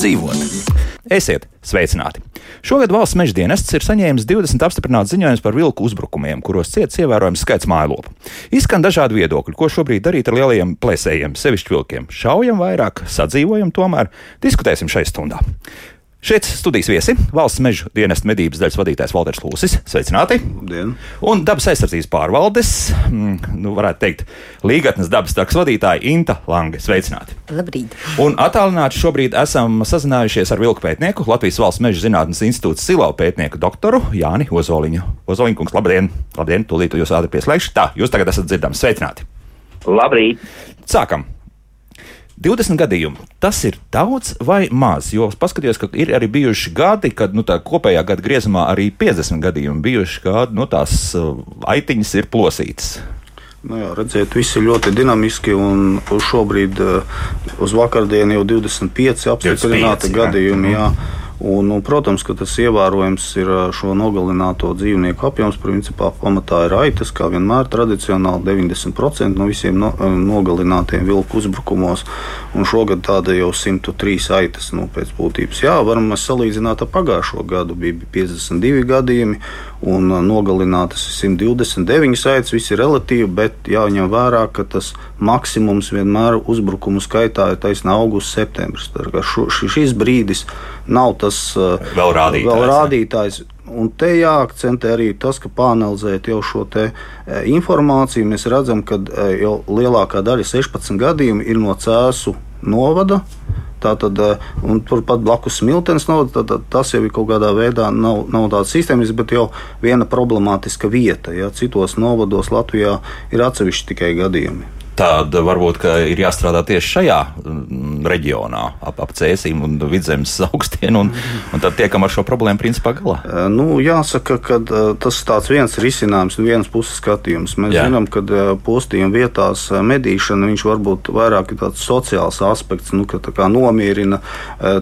dzīvot. Esiet sveicināti! Šogad valsts meža dienests ir saņēmis 20 apstiprināts ziņojumus par vilku uzbrukumiem, kuros ciets ievērojams skaits mājlopu. Izskan dažādi viedokļi, ko šobrīd darīt ar lielajiem plēsējiem, sevišķi vilkiem. Šaujam vairāk, sadzīvojam tomēr, diskutēsim šai stundā. Šeit studijas viesi - valsts meža dienesta medības daļas vadītājs Valters Lūsis. Sveicināti! Labdien. Un dabas aizsardzības pārvaldes, mm, nu, varētu teikt, līgatnes dabas tarks vadītāja Inta Lange. Sveicināti! Labrīt! Un attālināti šobrīd esam sazinājušies ar vilku pētnieku, Latvijas Valsts meža zinātnes institūta Silau pētnieku doktoru Jāni Ozoliņu. Ozoliņu kungs, labdien! Labdien! Tūlīt jūs ātri pieslēgšu. Tā, jūs tagad esat dzirdams. Sveicināti! Labrīt! Sākam! 20 gadījumu. Tas ir daudz vai maz? Jo es paskatījos, ka ir arī bijuši gadi, kad nu, kopējā gada griezumā arī 50 gadījumi bijuši, kad nu, tās uh, aitiņas ir plosītas. Nu jā, redziet, viss ir ļoti dinamiski. Šobrīd uh, uz vakardienu jau 25 apstiprināti 25, gadījumi. jā. Jā. Un, un, protams, ka tas ievērojams ir šo nogalināto dzīvnieku apjoms. Principā pamatā ir aitas, kā vienmēr tradicionāli 90% no visiem no, nogalinātiem vilku uzbrukumos. Un šogad tāda jau 103 aitas nu, pēc būtības. Jā, varam salīdzināt ar pagājušo gadu. Bija 52 gadījumi un uh, nogalinātas 129 aitas. Viss ir relatīvi, bet jāņem vērā, ka tas maksimums vienmēr uzbrukumu skaitā ir taisnība augusts, septembris. Šo, šis brīdis nav tas vēl rādītājs. Vēl rādītājs. Un te jāakcentē arī tas, ka pāranalizējot jau šo informāciju, mēs redzam, ka jau lielākā daļa 16 gadījumu ir no cēsu novada. Tātad, turpat blakus smiltenes novada, tad, tad tas jau ir kaut kādā veidā nav, nav tāds sistēmisks, bet jau viena problemātiska vieta. Ja? Citos novados Latvijā ir atsevišķi tikai gadījumi tad varbūt ir jāstrādā tieši šajā mm, reģionā, ap, ap cēsīm un vidzemes augstiem, un, un tad tiekam ar šo problēmu principā galā. Nu, jāsaka, ka tas ir viens risinājums, no vienas puses skatījums. Mēs Jā. zinām, ka postījuma vietās medīšana viņš varbūt vairāk ir tāds sociāls aspekts, nu, ka nomierina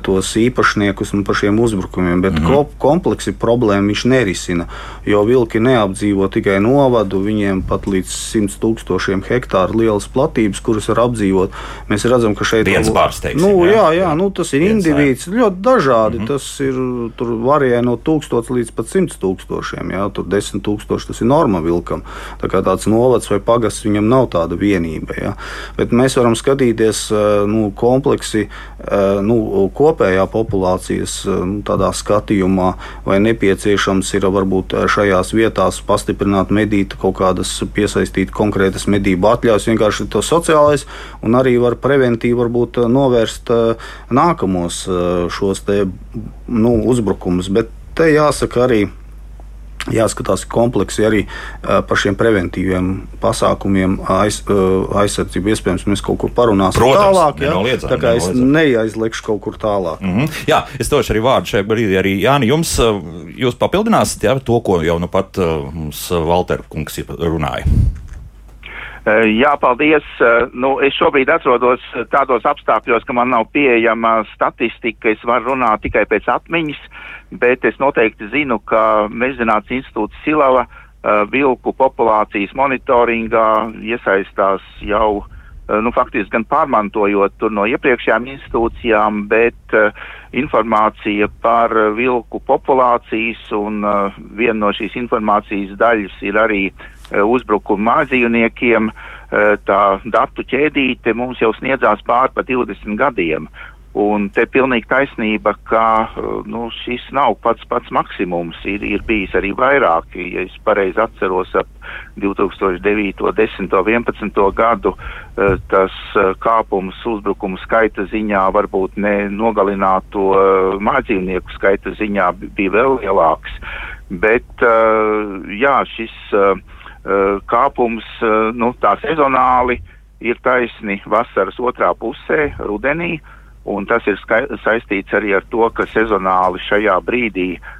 tos īpašniekus un par šiem uzbrukumiem, bet mm -hmm. kompleksi problēmu viņš nerisina, jo vilki neapdzīvo tikai novadu, viņiem pat līdz 100 tūkstošiem hektāru lielas platības, kuras var apdzīvot. Mēs redzam, ka šeit ir viens bars. Teiksim, nu, jā, jā, jā, nu, tas ir individs ļoti dažādi. Mm -hmm. Tas ir tur varēja no 1000 līdz pat 100 tūkstošiem. Jā, tur 10 tūkstoši tas ir norma vilkam. Tā kā tāds novads vai pagasts viņam nav tāda vienība. Jā. Bet mēs varam skatīties nu, kompleksi nu, kopējā populācijas nu, skatījumā, vai nepieciešams ir varbūt šajās vietās pastiprināt medīt kaut kādas piesaistīt konkrētas medību atļaujas. Vienkārši to sociālais, un arī var preventīvi varbūt eh, novērst eh, nākamos eh, šos te, nu, uzbrukumus. Bet te jāsaka arī jāskatās kompleksi arī par šiem preventīviem pasākumiem, aiz, aizsardzību. Iespējams, mēs kaut ko parunāsim Protams, tālāk. Ja? Nenoliedzam, tā kā es neaizliekšu kaut kur tālāk. Mm -hmm. Jā, es došu arī vārdu šajā brīdī. Arī Jāni, jums, jūs papildināsiet ja, to, ko jau nu pat mums Valter kungs runāja. Eh, jā, paldies. Eh, nu, es šobrīd atrodos tādos apstākļos, ka man nav pieejama statistika. Es varu runāt tikai pēc atmiņas, bet es noteikti zinu, ka Mežzinātnes institūts Silava uh, vilku populācijas monitoringā iesaistās jau, uh, nu, faktiski gan pārmantojot tur no iepriekšējām institūcijām, bet uh, informācija par vilku populācijas un viena no šīs informācijas daļas ir arī uh, Eh, uzbrukumu mājdzīvniekiem, eh, tā datu ķēdīte mums jau sniedzās pār pa 20 gadiem. Un te pilnīgi taisnība, ka eh, nu, šis nav pats pats maksimums, ir, ir bijis arī vairāk. Ja es pareizi atceros ap 2009, 10, 11 gadu, tas kāpums uzbrukumu skaita ziņā, varbūt ne nogalināto mājdzīvnieku skaita ziņā bija vēl lielāks. Bet jā, šis Eh, kāpums eh, nu, tā sezonāli ir taisni vasaras otrā pusē, rudenī. Un tas ir saistīts arī ar to, ka sezonāli šajā brīdī uh,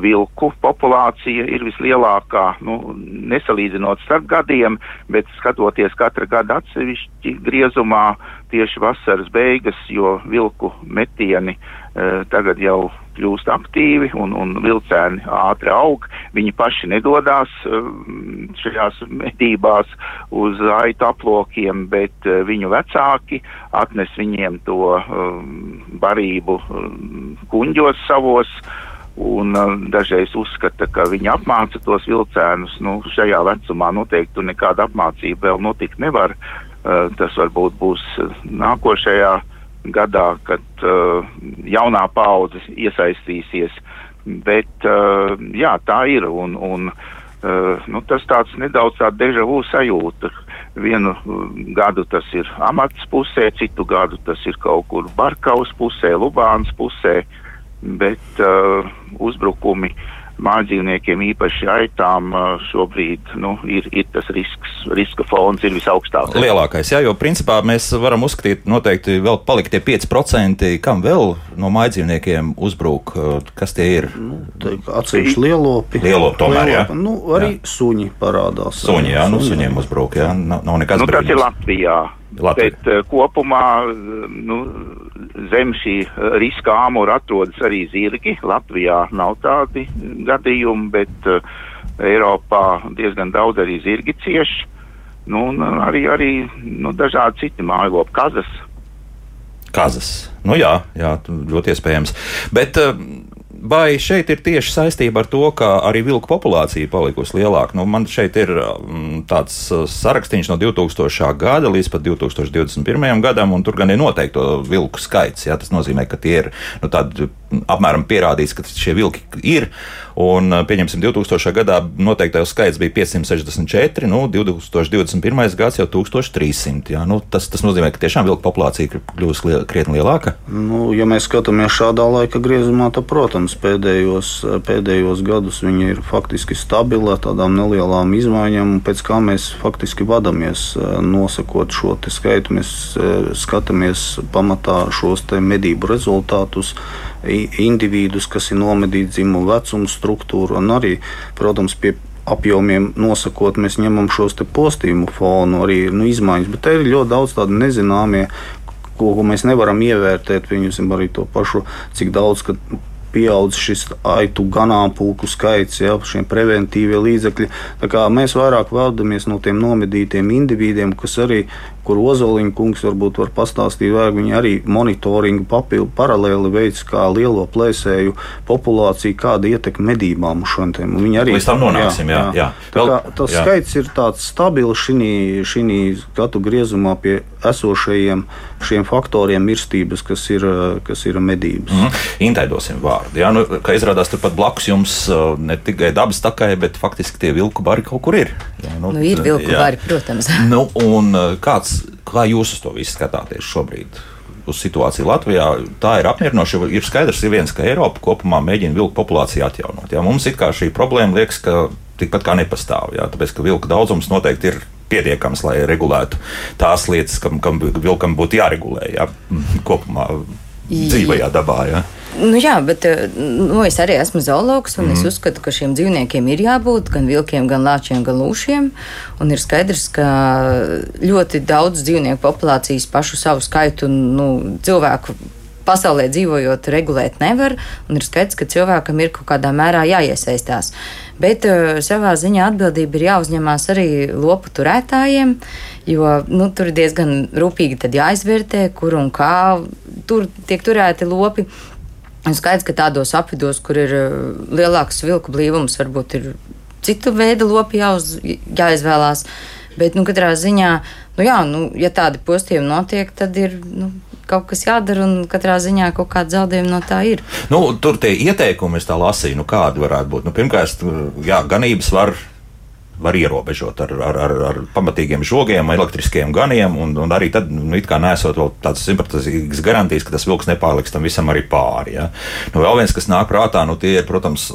vilku populācija ir vislielākā, nu, nesalīdzinot starp gadiem, bet skatoties katra gada atsevišķi griezumā, tieši vasaras beigas, jo vilku metieni uh, tagad jau kļūst aktīvi un, un vilcēni ātri aug. Viņi paši nedodās uh, šajās medībās uz aitu aplokiem, bet uh, viņu vecāki atnes viņiem to barību kuņģos savos. Un uh, dažreiz uzskata, ka viņi apmāca tos vilcēnus. Nu, šajā vecumā noteikti nekāda apmācība vēl notikt nevar. Uh, tas varbūt būs nākošajā gadā, kad uh, jaunā paudze iesaistīsies. Bet uh, jā, tā ir. Un, un, uh, nu, tas tāds nedaudz tā deja vu sajūta. Vienu gadu tas ir amats pusē, citu gadu tas ir kaut kur Barkaus pusē, Lubāns pusē. Uh, bet uh, uzbrukumi mājdzīvniekiem, īpaši aitām, uh, šobrīd nu, ir, ir tas risks, riska fons ir visaugstākais. Lielākais, jā, jo principā mēs varam uzskatīt, noteikti vēl palikt tie 5%, kam vēl no mājdzīvniekiem uzbruk, uh, kas tie ir? Nu, Atsevišķi lielopi. Lielopi tomēr, jā. Nu, arī jā. suņi parādās. Suņi, jā, nu, suņiem uzbruk, jā, nav, nav nekas. Nu, tas ir Latvijā. Latvijā. Bet uh, kopumā nu, zem šī uh, riska āmura atrodas arī zirgi. Latvijā nav tādi gadījumi, bet uh, Eiropā diezgan daudz arī zirgi cieši. Nu, un arī, arī nu, dažādi citi mājlopi, kazas. Kazas. Nu jā, jā, ļoti iespējams. Bet, uh, Vai šeit ir tieši saistība ar to, ka arī vilku populācija palikusi lielāka? Nu, man šeit ir mm, tāds uh, sarakstīns no 2000. gada līdz pat 2021. gadam, un tur gan ir noteikti vilku skaits. Jā, tas nozīmē, ka tie ir nu, tādi apmēram pierādīts, ka šie vilki ir. Un, pieņemsim, 2000. gadā noteiktais skaits bija 564, nu, 2021. gads jau 1300. Jā. Nu, tas, tas nozīmē, ka tiešām vilku populācija kļuvusi liel, krietni lielāka. Nu, ja mēs skatāmies šādā laika griezumā, tad, protams, pēdējos, pēdējos gadus viņi ir faktiski stabili ar tādām nelielām izmaiņām, pēc kā mēs faktiski vadamies, nosakot šo skaitu. Mēs skatāmies pamatā šos medību rezultātus individus, kas ir nomedīti dzimumu vecumu struktūru, un arī, protams, pie apjomiem nosakot, mēs ņemam šos postījumu fonu, arī nu, izmaiņas, bet te ir ļoti daudz tādu nezināmie, ko, ko mēs nevaram ievērtēt. Viņus arī to pašu, cik daudz pieaudzis šis aitu ganāmpulku skaits, ja, šiem preventīvie līdzekļi. Mēs vairāk vēlamies no tiem nomedītiem individiem, kas arī kur Ozoliņa kungs varbūt var pastāstīt, vai viņi arī monitoringu papildu paralēli veids, kā lielo plēsēju populāciju, kāda ietekme medībām uz šiem. Viņi arī līdz tam nonāksim. Jā, jā. jā. Vēl, kā, tas jā. skaits ir tāds stabils šī gadu griezumā pie esošajiem šiem faktoriem mirstības, kas ir, kas ir medības. Mm -hmm. Intaidosim vārdu. Jā, nu, kā izrādās, turpat blakus jums ne tikai dabas takai, bet faktiski tie vilku bari kaut kur ir. Jā, nu, nu, ir vilku jā. bari, protams. nu, un uh, kāds Kā jūs uz to visu skatāties šobrīd? Uz situāciju Latvijā tā ir apmierinoša. Ir skaidrs, ir viens, ka Eiropa kopumā mēģina vilku populāciju atjaunot. Jā, mums it kā šī problēma liekas, ka tikpat kā nepastāv. Jā, tāpēc, ka vilku daudzums noteikti ir pietiekams, lai regulētu tās lietas, kam, kam vilkam būtu jāregulē jā, kopumā dzīvajā dabā. Jā. Nu, jā, bet eh, nu, es arī esmu zoologs, un mm. es mhm. uzskatu, ka šiem dzīvniekiem ir jābūt gan vilkiem, gan lāčiem, gan lūšiem. Un ir skaidrs, ka ļoti daudz dzīvnieku populācijas pašu savu skaitu nu, cilvēku pasaulē dzīvojot, regulēt nevar. Ir skaidrs, ka cilvēkam ir kaut kādā mērā jāiesaistās. Bet uh, savā ziņā atbildība ir jāuzņemās arī lopu turētājiem, jo nu, tur ir diezgan rūpīgi jāizvērtē, kur un kā tur tiek turēti lopi. Skaidrs, ka tādos apvidos, kur ir eh, lielāks vilku blīvums, varbūt ir citu veidu lopi jāuz, jāizvēlās. Bet, nu, katrā ziņā, nu, jā, nu, ja tādi postījumi notiek, tad ir nu, kaut kas jādara, un katrā ziņā kaut kāda zaudējuma no tā ir. Nu, tur tie ieteikumi, es tā lasīju, nu, kādi varētu būt. Nu, pirmkārt, jā, ganības var var ierobežot ar, ar, ar, ar pamatīgiem žogiem, elektriskiem ganiem, un, un arī tad, nu, it kā nesot vēl tādas simtprocentīgas garantijas, ka tas vilks nepārliks tam visam arī pāri. Ja. Nu, vēl viens, kas nāk prātā, nu, tie ir, protams,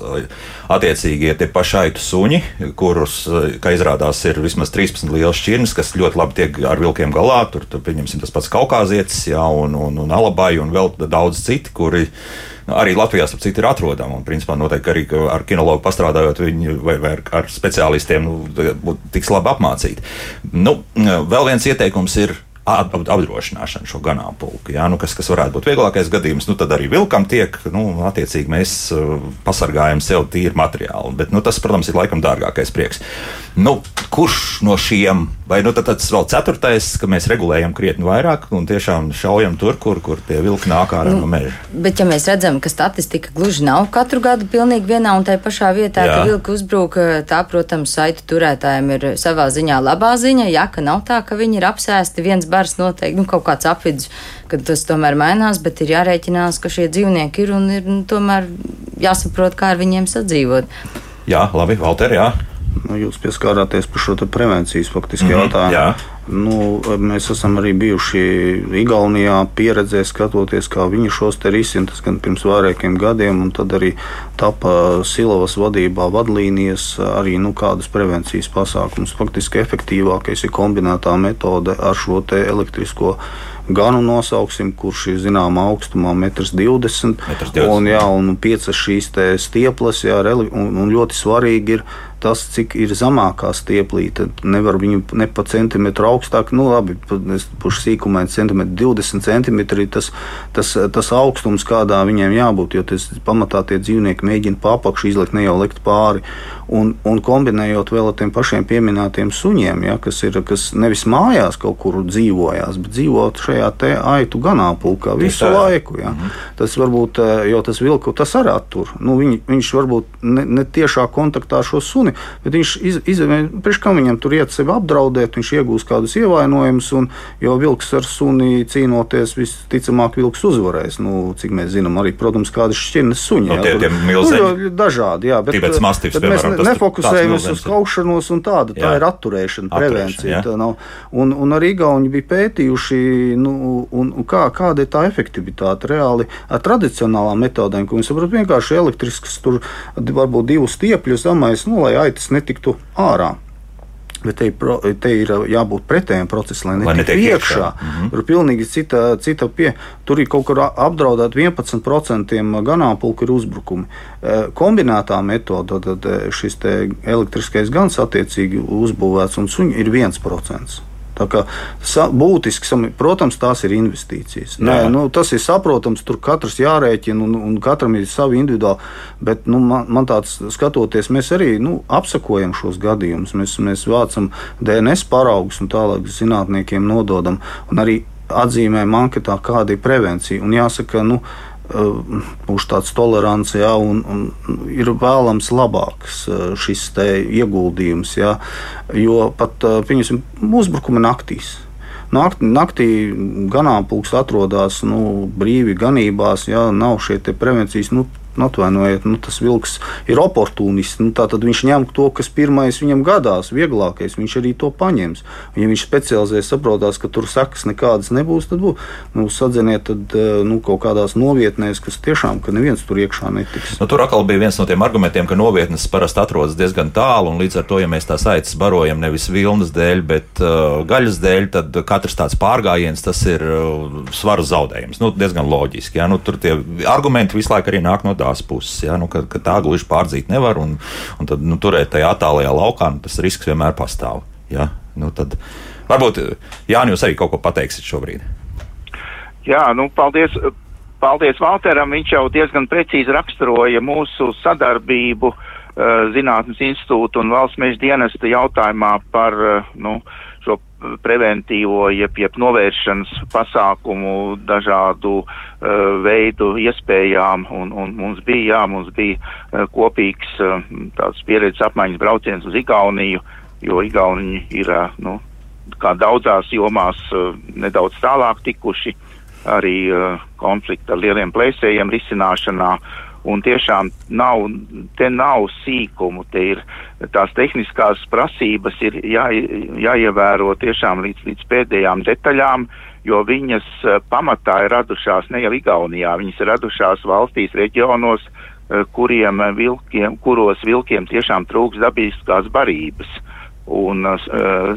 attiecīgie tie pašaitu suņi, kurus, kā izrādās, ir vismaz 13 liels šķirnes, kas ļoti labi tiek ar vilkiem galā. Tur, tur pieņemsim, tas pats kaukāzietis, ja, un, un, un alabai, un vēl daudz citi, kuri nu, arī Latvijā ap citu ir atrodama. Un, principā, noteikti arī ar kinologu pastrādājot, viņi vai, vai ar, ar speciālistiem nu, tiks labi apmācīti. Nu, vēl viens ieteikums ir apdrošināšanu šo ganāmpulku. Jā, nu, kas, kas varētu būt vieglākais gadījums, nu, tad arī vilkam tiek, nu, attiecīgi mēs uh, pasargājam sev tīru materiālu. Bet, nu, tas, protams, ir laikam dārgākais prieks. Nu, kurš no šiem, vai nu, tad, tas vēl ceturtais, ka mēs regulējam krietni vairāk un tiešām šaujam tur, kur, kur tie vilki nāk ārā nu, no meža? Bet, ja mēs redzam, ka statistika gluži nav katru gadu pilnīgi vienā un tajā pašā vietā, Jā. ka vilki uzbrūk, tā, protams, saitu turētājiem ir savā ziņā labā ziņa, ja ka nav tā, ka viņi ir apsēsti viens bars noteikti, nu, kaut kāds apvidus, kad tas tomēr mainās, bet ir jārēķinās, ka šie dzīvnieki ir un ir nu, tomēr jāsaprot, kā ar viņiem sadzīvot. Jā, labi, Valter, jā. Nu, jūs pieskārāties par šo prevencijas faktiski mm -hmm, jautājumu. Jā. Nu, mēs esam arī bijuši Igaunijā, pieredzē skatoties, kā viņi šos te risina. Tas gan pirms vairākiem gadiem, un tad arī tapa Silavas vadībā vadlīnijas, arī nu, kādas prevencijas pasākumus. Faktiski efektīvākais ir kombinētā metode ar šo elektrisko ganu nosauksim, kurš ir zināmā augstumā, 1,20 m. Un, jā, un piecas šīs stieples, jā, un, un ļoti svarīgi ir tas, cik ir zemākā stieplīte. Nevar viņu ne pa centimetru augstāk, nu labi, pušu sīkumā centimetri, 20 centimetri tas, tas, tas augstums, kādā viņiem jābūt, jo tas pamatā tie dzīvnieki mēģina pa apakšu izlikt, ne jau likt pāri. Un, un kombinējot vēl ar tiem pašiem pieminētiem suņiem, ja, kas, ir, kas nevis mājās kaut kur dzīvojās, bet dzīvot šajā aitu ganāmpulkā visu tā. laiku. Ja. Mm -hmm. Tas varbūt, eh, jo tas vilku tas arī attur. Nu, viņ, viņš varbūt ne, ne tiešā kontaktā ar šo suni, bet viņš iz, izvēlējās, priekš kam viņam tur iet sevi apdraudēt, viņš iegūs kādus ievainojumus, un jo vilks ar suni cīnoties, visticamāk, vilks uzvarēs. Nu, cik mēs zinām, arī, protams, kādas šķirnes suņi. No, nu, tie, tie milzeņi. Nu, dažādi, jā. Bet, Tibets mastifs, piemēram ne, nefokusējamies uz kaušanos un tādu. Tā jā. ir atturēšana, prevencija. Atturēšana, un, un arī Igauni bija pētījuši, nu, un, un kā, kāda ir tā efektivitāte reāli ar tradicionālām metodēm, ko mēs saprotam vienkārši elektrisks, tur varbūt divus stiepļus zamais, nu, lai aitas netiktu ārā. Bet te, pro, te ir jābūt pretējiem procesam, lai netiktu iekšā. iekšā. Mm -hmm. Tur ir pilnīgi cita, cita pie. Tur ir kaut kur apdraudēta 11% ganāmpulku ir uzbrukumi. E, kombinētā metode, tad šis elektriskais gans attiecīgi uzbūvēts un suņi ir 1%. Tā kā būtiski, protams, tās ir investīcijas. Nē, nu, tas ir saprotams, tur katrs jārēķina un, un katram ir savi individuāli. Bet nu, man, man tāds skatoties, mēs arī nu, apsakojam šos gadījumus. Mēs, mēs vācam DNS paraugus un tālāk zinātniekiem nododam. Un arī atzīmējam anketā, kāda ir prevencija. Un jāsaka, nu, būs tāds tolerants, ja, un, un ir vēlams labāks šis ieguldījums. Ja, jo pat pieņemsim, uzbrukumi naktīs. Naktī, naktī ganāmpulks atrodas nu, brīvi ganībās, ja nav šie prevencijas. Nu, atvainojiet, nu, tas vilks ir oportunists. Nu, tad viņš ņem to, kas pirmais viņam gadās, vieglākais. Viņš arī to paņems. Ja viņš specializējas, saprotās, ka tur sekas nekādas nebūs, tad būs nu, sadziniet tad, eh, nu, kaut kādās novietnēs, kas tiešām ka neviens tur iekšā netiks. Nu, tur atkal bija viens no tiem argumentiem, ka novietnes parasti atrodas diezgan tālu, un līdz ar to, ja mēs tās aitas barojam nevis vilnas dēļ, bet uh, gaļas dēļ, tad katrs tāds pārgājiens tas ir uh, svaru zaudējums. Nu, diezgan loģiski. Ja? Nu, tur tie argumenti visu laiku arī nāk no tās puses, ja, nu, ka, ka tā gluži pārdzīt nevar, un, un tad nu, turēt tajā attālajā laukā, nu, tas risks vienmēr pastāv. Ja. Nu, tad, varbūt Jānis, jūs arī kaut ko pateiksiet šobrīd. Jā, nu, paldies. Paldies Valteram. Viņš jau diezgan precīzi raksturoja mūsu sadarbību uh, Zinātnes institūta un valsts meža dienesta jautājumā par uh, nu, šo preventīvo, jeb, jeb novēršanas pasākumu dažādu uh, veidu iespējām, un, un mums bija, jā, mums bija uh, kopīgs uh, tāds pieredzes apmaiņas brauciens uz Igauniju, jo Igauni ir, uh, nu, kā daudzās jomās uh, nedaudz tālāk tikuši. Arī uh, konflikta ar lieliem plēsējiem risināšanā, un tiešām nav, te nav sīkumu, te ir tās tehniskās prasības ir jā, jāievēro tiešām līdz, līdz pēdējām detaļām, jo viņas uh, pamatā ir radušās ne jau Igaunijā, viņas ir radušās valstīs, reģionos, uh, kuriem vilkiem, kuros vilkiem tiešām trūks dabiskās barības. Un uh,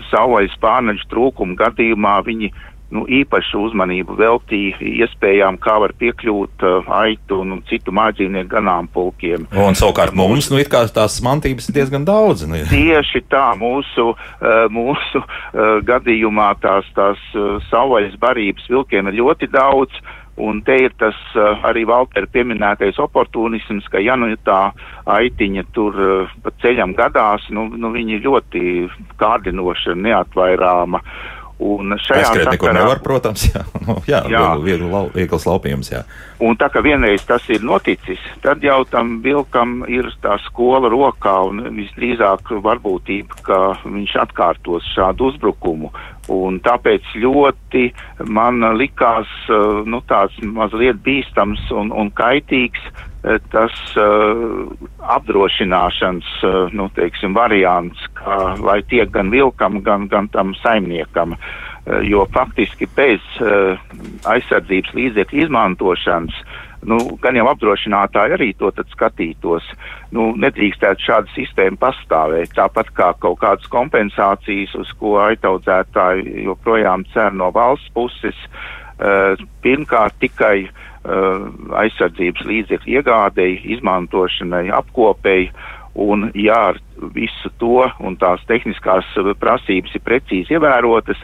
savvaļas pārneģu trūkumu gadījumā viņi nu, īpašu uzmanību veltīja iespējām, kā var piekļūt uh, aitu un citu mājdzīvnieku ganāmpulkiem. Un savukārt mums, nu, it kā tās mantības ir diezgan daudz. Nu. Tieši tā, mūsu, uh, mūsu uh, gadījumā tās, tās uh, savvaļas barības vilkiem ir ļoti daudz. Un te ir tas uh, arī Valtera pieminētais oportunisms, ka ja nu tā aitiņa tur uh, pa ceļam gadās, nu, nu viņa ir ļoti kārdinoša, neatvairāma. Uh, Un šajā sakarā nekur nevar, protams, jā, nu, jā, jā. Viegli, lau, viegls laupījums. Jā. Un tā kā vienreiz tas ir noticis, tad jau tam vilkam ir tā skola rokā un visdrīzāk varbūtība, ka viņš atkārtos šādu uzbrukumu. Un tāpēc ļoti man likās nu, tāds mazliet bīstams un, un kaitīgs tas uh, apdrošināšanas uh, nu, teiksim, variants, kā, lai tiek gan vilkam, gan, gan tam saimniekam. Uh, jo faktiski bez uh, aizsardzības līdzekļu izmantošanas, nu, gan jau apdrošinātāji arī to skatītos, nu, nedrīkstētu šāda sistēma pastāvēt. Tāpat kā kaut kādas kompensācijas, uz ko aiztaudzētāji joprojām cer no valsts puses, uh, pirmkārt tikai uh, Uh, aizsardzības līdzekļu iegādēji, izmantošanai, apkopēji. Un, ja visu to un tās tehniskās prasības ir precīzi ievērotas,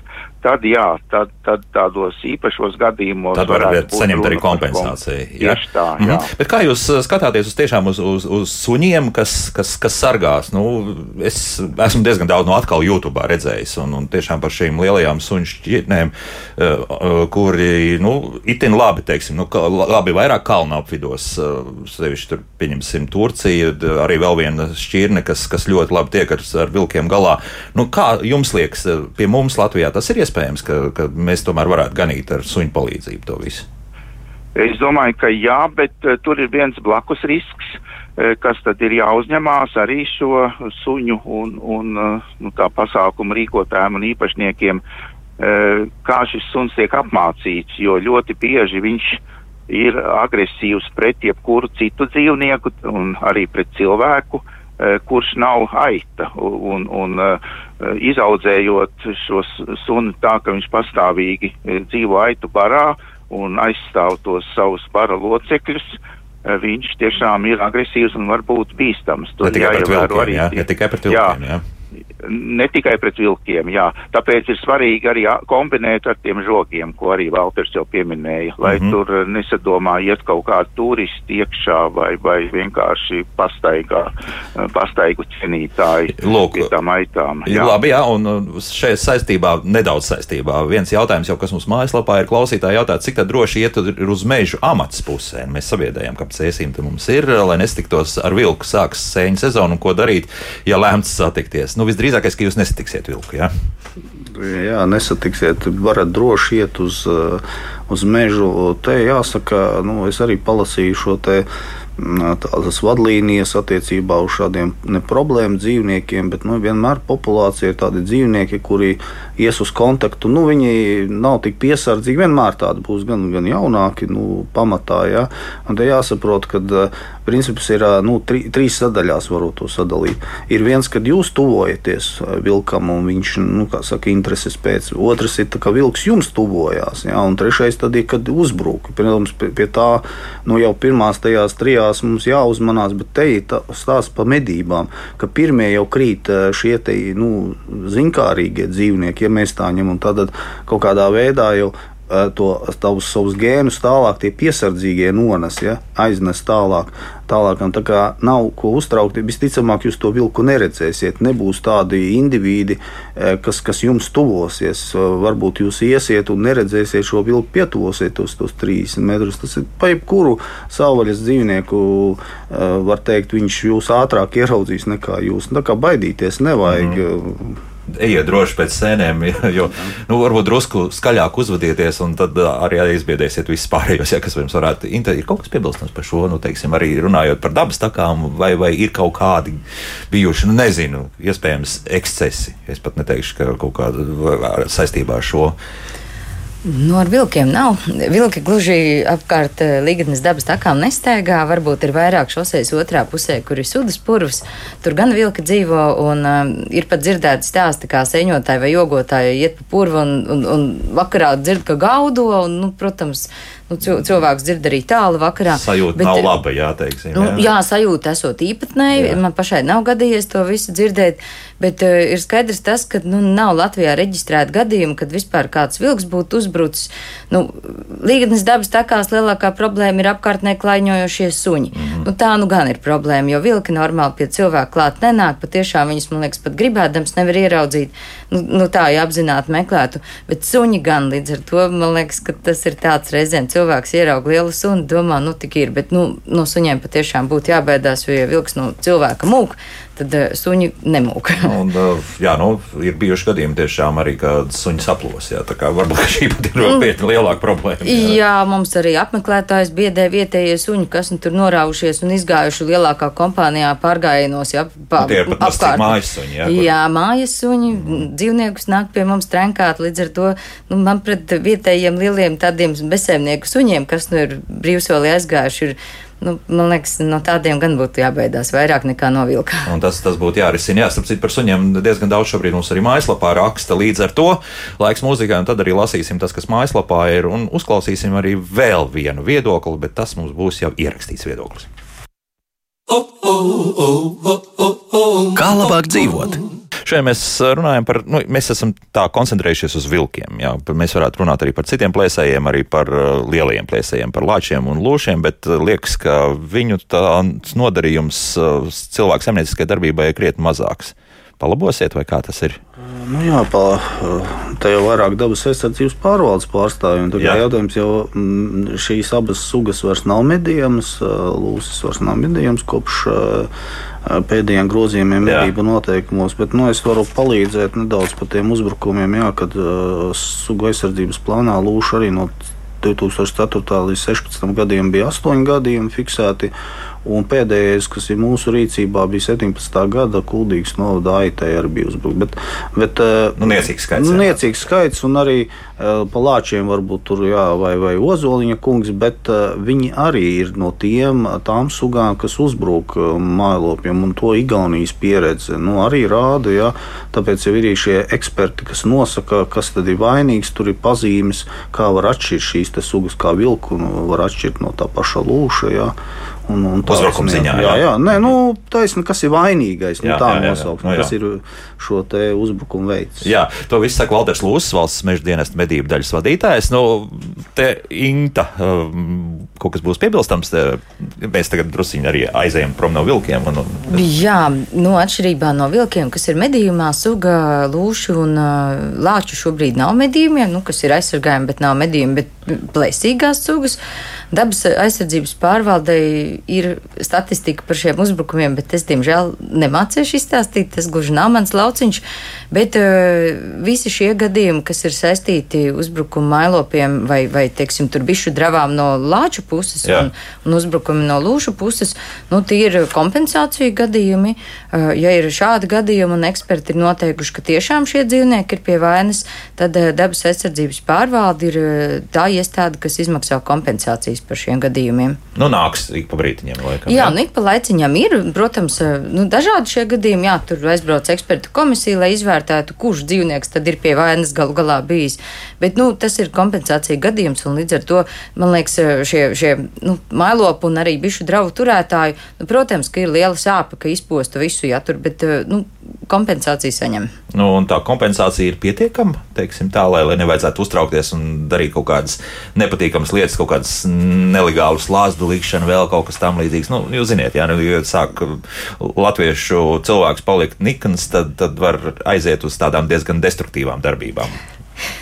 tad jā, tad, tad tādos īpašos gadījumos. Tad varētu saņemt arī kompensāciju. Tieši tā, jā. Mm -hmm. Bet kā jūs uh, skatāties uz tiešām uz, uz, uz suņiem, kas, kas, kas sargās? Nu, es esmu diezgan daudz no atkal YouTube redzējis, un, un tiešām par šīm lielajām suņu šķirtnēm, uh, uh, kuri, nu, itin labi, teiksim, nu, labi vairāk kalnu apvidos, sevišķi tur, pieņemsim, Turcija, arī vēl viena šķirne, kas, kas ļoti labi tiek ar, ar vilkiem galā. Nu, kā jums liekas, pie mums Latvijā tas ir iespējams? Iespējams, ka, ka mēs tomēr varētu ganīt ar suņu palīdzību to visu? Es domāju, ka jā, bet uh, tur ir viens blakus risks, uh, kas tad ir jāuzņemās arī šo suņu un, un uh, nu, tā pasākumu rīkotājiem un īpašniekiem, kā šis suns tiek apmācīts, jo ļoti bieži viņš ir agresīvs pret jebkuru citu dzīvnieku un arī pret cilvēku. Eh, kurš nav aita. Un, un uh, izaudzējot šo sunu tā, ka viņš pastāvīgi eh, dzīvo aitu barā un aizstāv tos savus bara locekļus, viņš tiešām ir agresīvs un var būt bīstams. Tur ne tikai pret vilkiem, jā, ne tikai pret vilkiem, jā. jā ne tikai pret vilkiem, jā. Tāpēc ir svarīgi arī kombinēt ar tiem žogiem, ko arī Valters jau pieminēja, lai mm -hmm. tur eh, nesadomā iet kaut kādi turisti iekšā vai, vai vienkārši pastaigā, eh, pastaigu cienītāji Lūk, pie tām aitām. Jā. Labi, jā, un šeit saistībā, nedaudz saistībā, viens jautājums jau, kas mums mājaslapā ir klausītāji jautāt, cik tad droši iet uz mežu amats pusē. Mēs sabiedrējam, ka cēsim te mums ir, lai nestiktos ar vilku sāks sēņu sezonu un ko darīt, ja lēmts satikties. Nu, visdrīzāk visdrīzākais, ka jūs nesatiksiet vilku. Ja? Jā, nesatiksiet. Varat droši iet uz, uh, uz mežu. Te jāsaka, nu, es arī palasīju šo te tādas vadlīnijas attiecībā uz šādiem ne problēmu dzīvniekiem, bet nu, vienmēr populācija ir tādi dzīvnieki, kuri ies uz kontaktu. Nu, viņi nav tik piesardzīgi, vienmēr tādi būs gan, gan jaunāki, nu, pamatā. Ja? Un te jāsaprot, ka princips ir nu, tri, trīs sadaļās, varot to sadalīt. Ir viens, kad jūs tuvojaties vilkam un viņš, nu, kā saka, intereses pēc. Otrs ir, ka vilks jums tuvojās. Ja? Un trešais tad ir, kad uzbruk. Protams, pie, pie tā nu, jau pirmās tajās trijās beigās mums jāuzmanās, bet te ir stāsts par medībām, ka pirmie jau krīt eh, šie te, nu, zinkārīgie dzīvnieki, ja mēs tā ņemam, tad kaut kādā veidā jau Eh, to, tavus savus gēnus tālāk, tie piesardzīgie nones, ja, aiznes tālāk. Tālāk tā kā nav ko uztraukt, visticamāk, jūs to vilku neredzēsiet. Nebūs tādi indivīdi, eh, kas, kas jums tuvosies. Eh, varbūt jūs iesiet un neredzēsiet šo vilku, pietuvosiet tos, tos 30 metrus. Tas ir pa jebkuru savvaļas dzīvnieku, var teikt, viņš jūs ātrāk ieraudzīs nekā jūs. Tā kā baidīties nevajag. Mm ejiet droši pēc sēnēm, jo nu, varbūt drusku skaļāk uzvedieties, un tad arī izbiedēsiet visus pārējos, ja, kas jums varētu interesēt. Ir kaut kas piebilstams par šo, nu, teiksim, arī runājot par dabas takām, vai, vai ir kaut kādi bijuši, nu, nezinu, iespējams, ekscesi. Es pat neteikšu, ka kaut kāda saistībā ar šo. Nu, ar vilkiem nav. Vilki gluži apkārt eh, Līgatnes dabas takām nestaigā. Varbūt ir vairāk šoseis otrā pusē, kur ir sudas purvs. Tur gan vilki dzīvo, un uh, ir pat dzirdēti stāsti, kā seņotāji vai jogotāji iet pa purvu un, un, un vakarā dzird, ka gaudo. Un, nu, protams, nu, cilvēks dzird arī tālu vakarā. Sajūta bet, nav laba, jāteiksim. Nu, jā, sajūta esot īpatnēji. Man pašai nav gadījies to visu dzirdēt, bet uh, ir skaidrs tas, ka nu, nav Latvijā reģistrēta gadījuma, kad vispār kāds vilks būtu uzbrucis. Nu, Līgatnes dabas takās lielākā problēma ir apkārtnē klaiņojošie suņi. Mm -hmm. nu, tā nu gan ir problēma, jo vilki normāli pie cilvēka klāt nenāk. Patiešām viņus, man liekas, pat gribēdams nevar ieraudzīt. Nu, nu tā, ja apzināti meklētu, bet suņi gan līdz ar to, man liekas, ka tas ir tāds reizēm cilvēks ieraug lielu sunu, domā, nu tik ir, bet nu, no suņiem patiešām būtu jābēdās, jo ja vilks no cilvēka mūk, tad uh, suņi nemūk. un, uh, jā, nu, ir bijuši gadījumi tiešām arī, kad suņi saplos. Jā, tā kā varbūt šī pat ir nopietna lielāka problēma. Jā. jā, mums arī apmeklētājs biedē vietējie suņi, kas nu, tur norāvušies un izgājuši lielākā kompānijā pārgājienos. Jā, pa, nu, tie ir pat apkārt. mājas suņi. Jā, kur... jā mājas suņi, mm. dzīvniekus nāk pie mums trenkāt. Līdz ar to nu, man pret vietējiem lieliem tādiem bezsēmnieku suņiem, kas nu ir brīvsolī aizgājuši, ir Nu, man liekas, no tādiem gan būtu jābaidās vairāk nekā no vilka. Un tas, tas būtu jārisina. Jā, starp citu, par suņiem diezgan daudz šobrīd mums arī mājaslapā raksta. Līdz ar to laiks mūzikai, un tad arī lasīsim tas, kas mājaslapā ir, un uzklausīsim arī vēl vienu viedokli, bet tas mums būs jau ierakstīts viedoklis. Kā labāk dzīvot? Šodien mēs runājam par, nu, mēs esam tā koncentrējušies uz vilkiem. Jā. Mēs varētu runāt arī par citiem plēsējiem, arī par lielajiem plēsējiem, par lāčiem un lūšiem, bet liekas, ka viņu nodarījums cilvēku zemnieciskai darbībai ir krietni mazāks. Palabosiet, vai kā tas ir? Nu jā, pa, tā jau vairāk dabas aizsardzības pārvaldes pārstāvjiem. Tā kā jautājums jau mm, šīs abas sugas vairs nav medījamas, lūsis vairs nav medījamas kopš pēdējiem grozījumiem medību noteikumos, bet nu, es varu palīdzēt nedaudz par tiem uzbrukumiem, jā, kad sugu aizsardzības plānā lūšu arī no 2004. līdz 2016. gadiem bija 8 gadījumi fiksēti. Un pēdējais, kas ir mūsu rīcībā, bija 17. gada kuldīgs novada aitē ar uzbrukts. Bet, bet, eh, nu, niecīgs skaits. Nu, niecīgs skaits un arī uh, pa lāčiem varbūt tur jā, vai, vai ozoliņa kungs, bet uh, viņi arī ir no tiem tām sugām, kas uzbruk uh, mājlopiem. Un to Igaunijas pieredze nu, arī rāda. Jā, tāpēc jau ir šie eksperti, kas nosaka, kas tad ir vainīgs. Tur ir pazīmes, kā var atšķirt šīs sugas, kā vilku nu, var atšķirt no tā paša lūša. Jā. Un, un Uzbrukuma ziņā. Jā, jā, jā. Nē, nu, taisni, kas ir vainīgais? Nu, jā, tā nosaukt, nu, kas ir šo uzbrukumu veids. Jā, to viss saka Valders Lūsis, valsts meža dienesta medību daļas vadītājs. Nu, te Inta, um, kaut kas būs piebilstams, te, mēs tagad drusciņi arī aizējam prom no vilkiem. Un, un... Jā, nu, atšķirībā no vilkiem, kas ir medījumā, suga, lūšu un uh, lāču šobrīd nav medījumiem, nu, kas ir aizsargājumi, bet nav medījumi, bet plēsīgās sugas. Dabas aizsardzības pārvaldei ir statistika par šiem uzbrukumiem, bet es, diemžēl, nemācīšu izstāstīt. Tas gluži nav mans lauciņš. Bet uh, visi šie gadījumi, kas ir saistīti uzbrukuma mailopiem vai, vai teiksim, bišu dravām no lāču puses Jā. un, un uzbrukumi no lūšu puses, nu, tie ir kompensāciju gadījumi. Uh, ja ir šādi gadījumi un eksperti ir noteikuši, ka tiešām šie dzīvnieki ir pie vainas, tad uh, dabas aizsardzības pārvalde ir tā iestāde, kas izmaksā kompensācijas par šiem gadījumiem. Nu, nāks ik pa brītiņam, laikam. Jā, jā? nu, ik pa laiciņam ir, protams, nu, dažādi šie gadījumi. Jā, tur aizbrauc ekspertu komisija, lai izvērtētu, kurš dzīvnieks tad ir pie vainas galu galā bijis. Bet, nu, tas ir kompensācija gadījums, un līdz ar to, man liekas, šie, šie nu, mailopu un arī bišu dravu turētāji, nu, protams, ka ir liela sāpe, ka izposta visu, jā, tur, bet, nu, kompensāciju saņem. Nu, un tā kompensācija ir pietiekama, teiksim tā, lai, lai nevajadzētu uztraukties un darīt kaut kādas nepatīkamas lietas, kaut kādas nelegālas lāzdu likšana, vēl kaut kas tam līdzīgs. Nu, jūs zināt, ja nu, sāk latviešu cilvēks palikt nikns, tad, tad var aiziet uz tādām diezgan destruktīvām darbībām.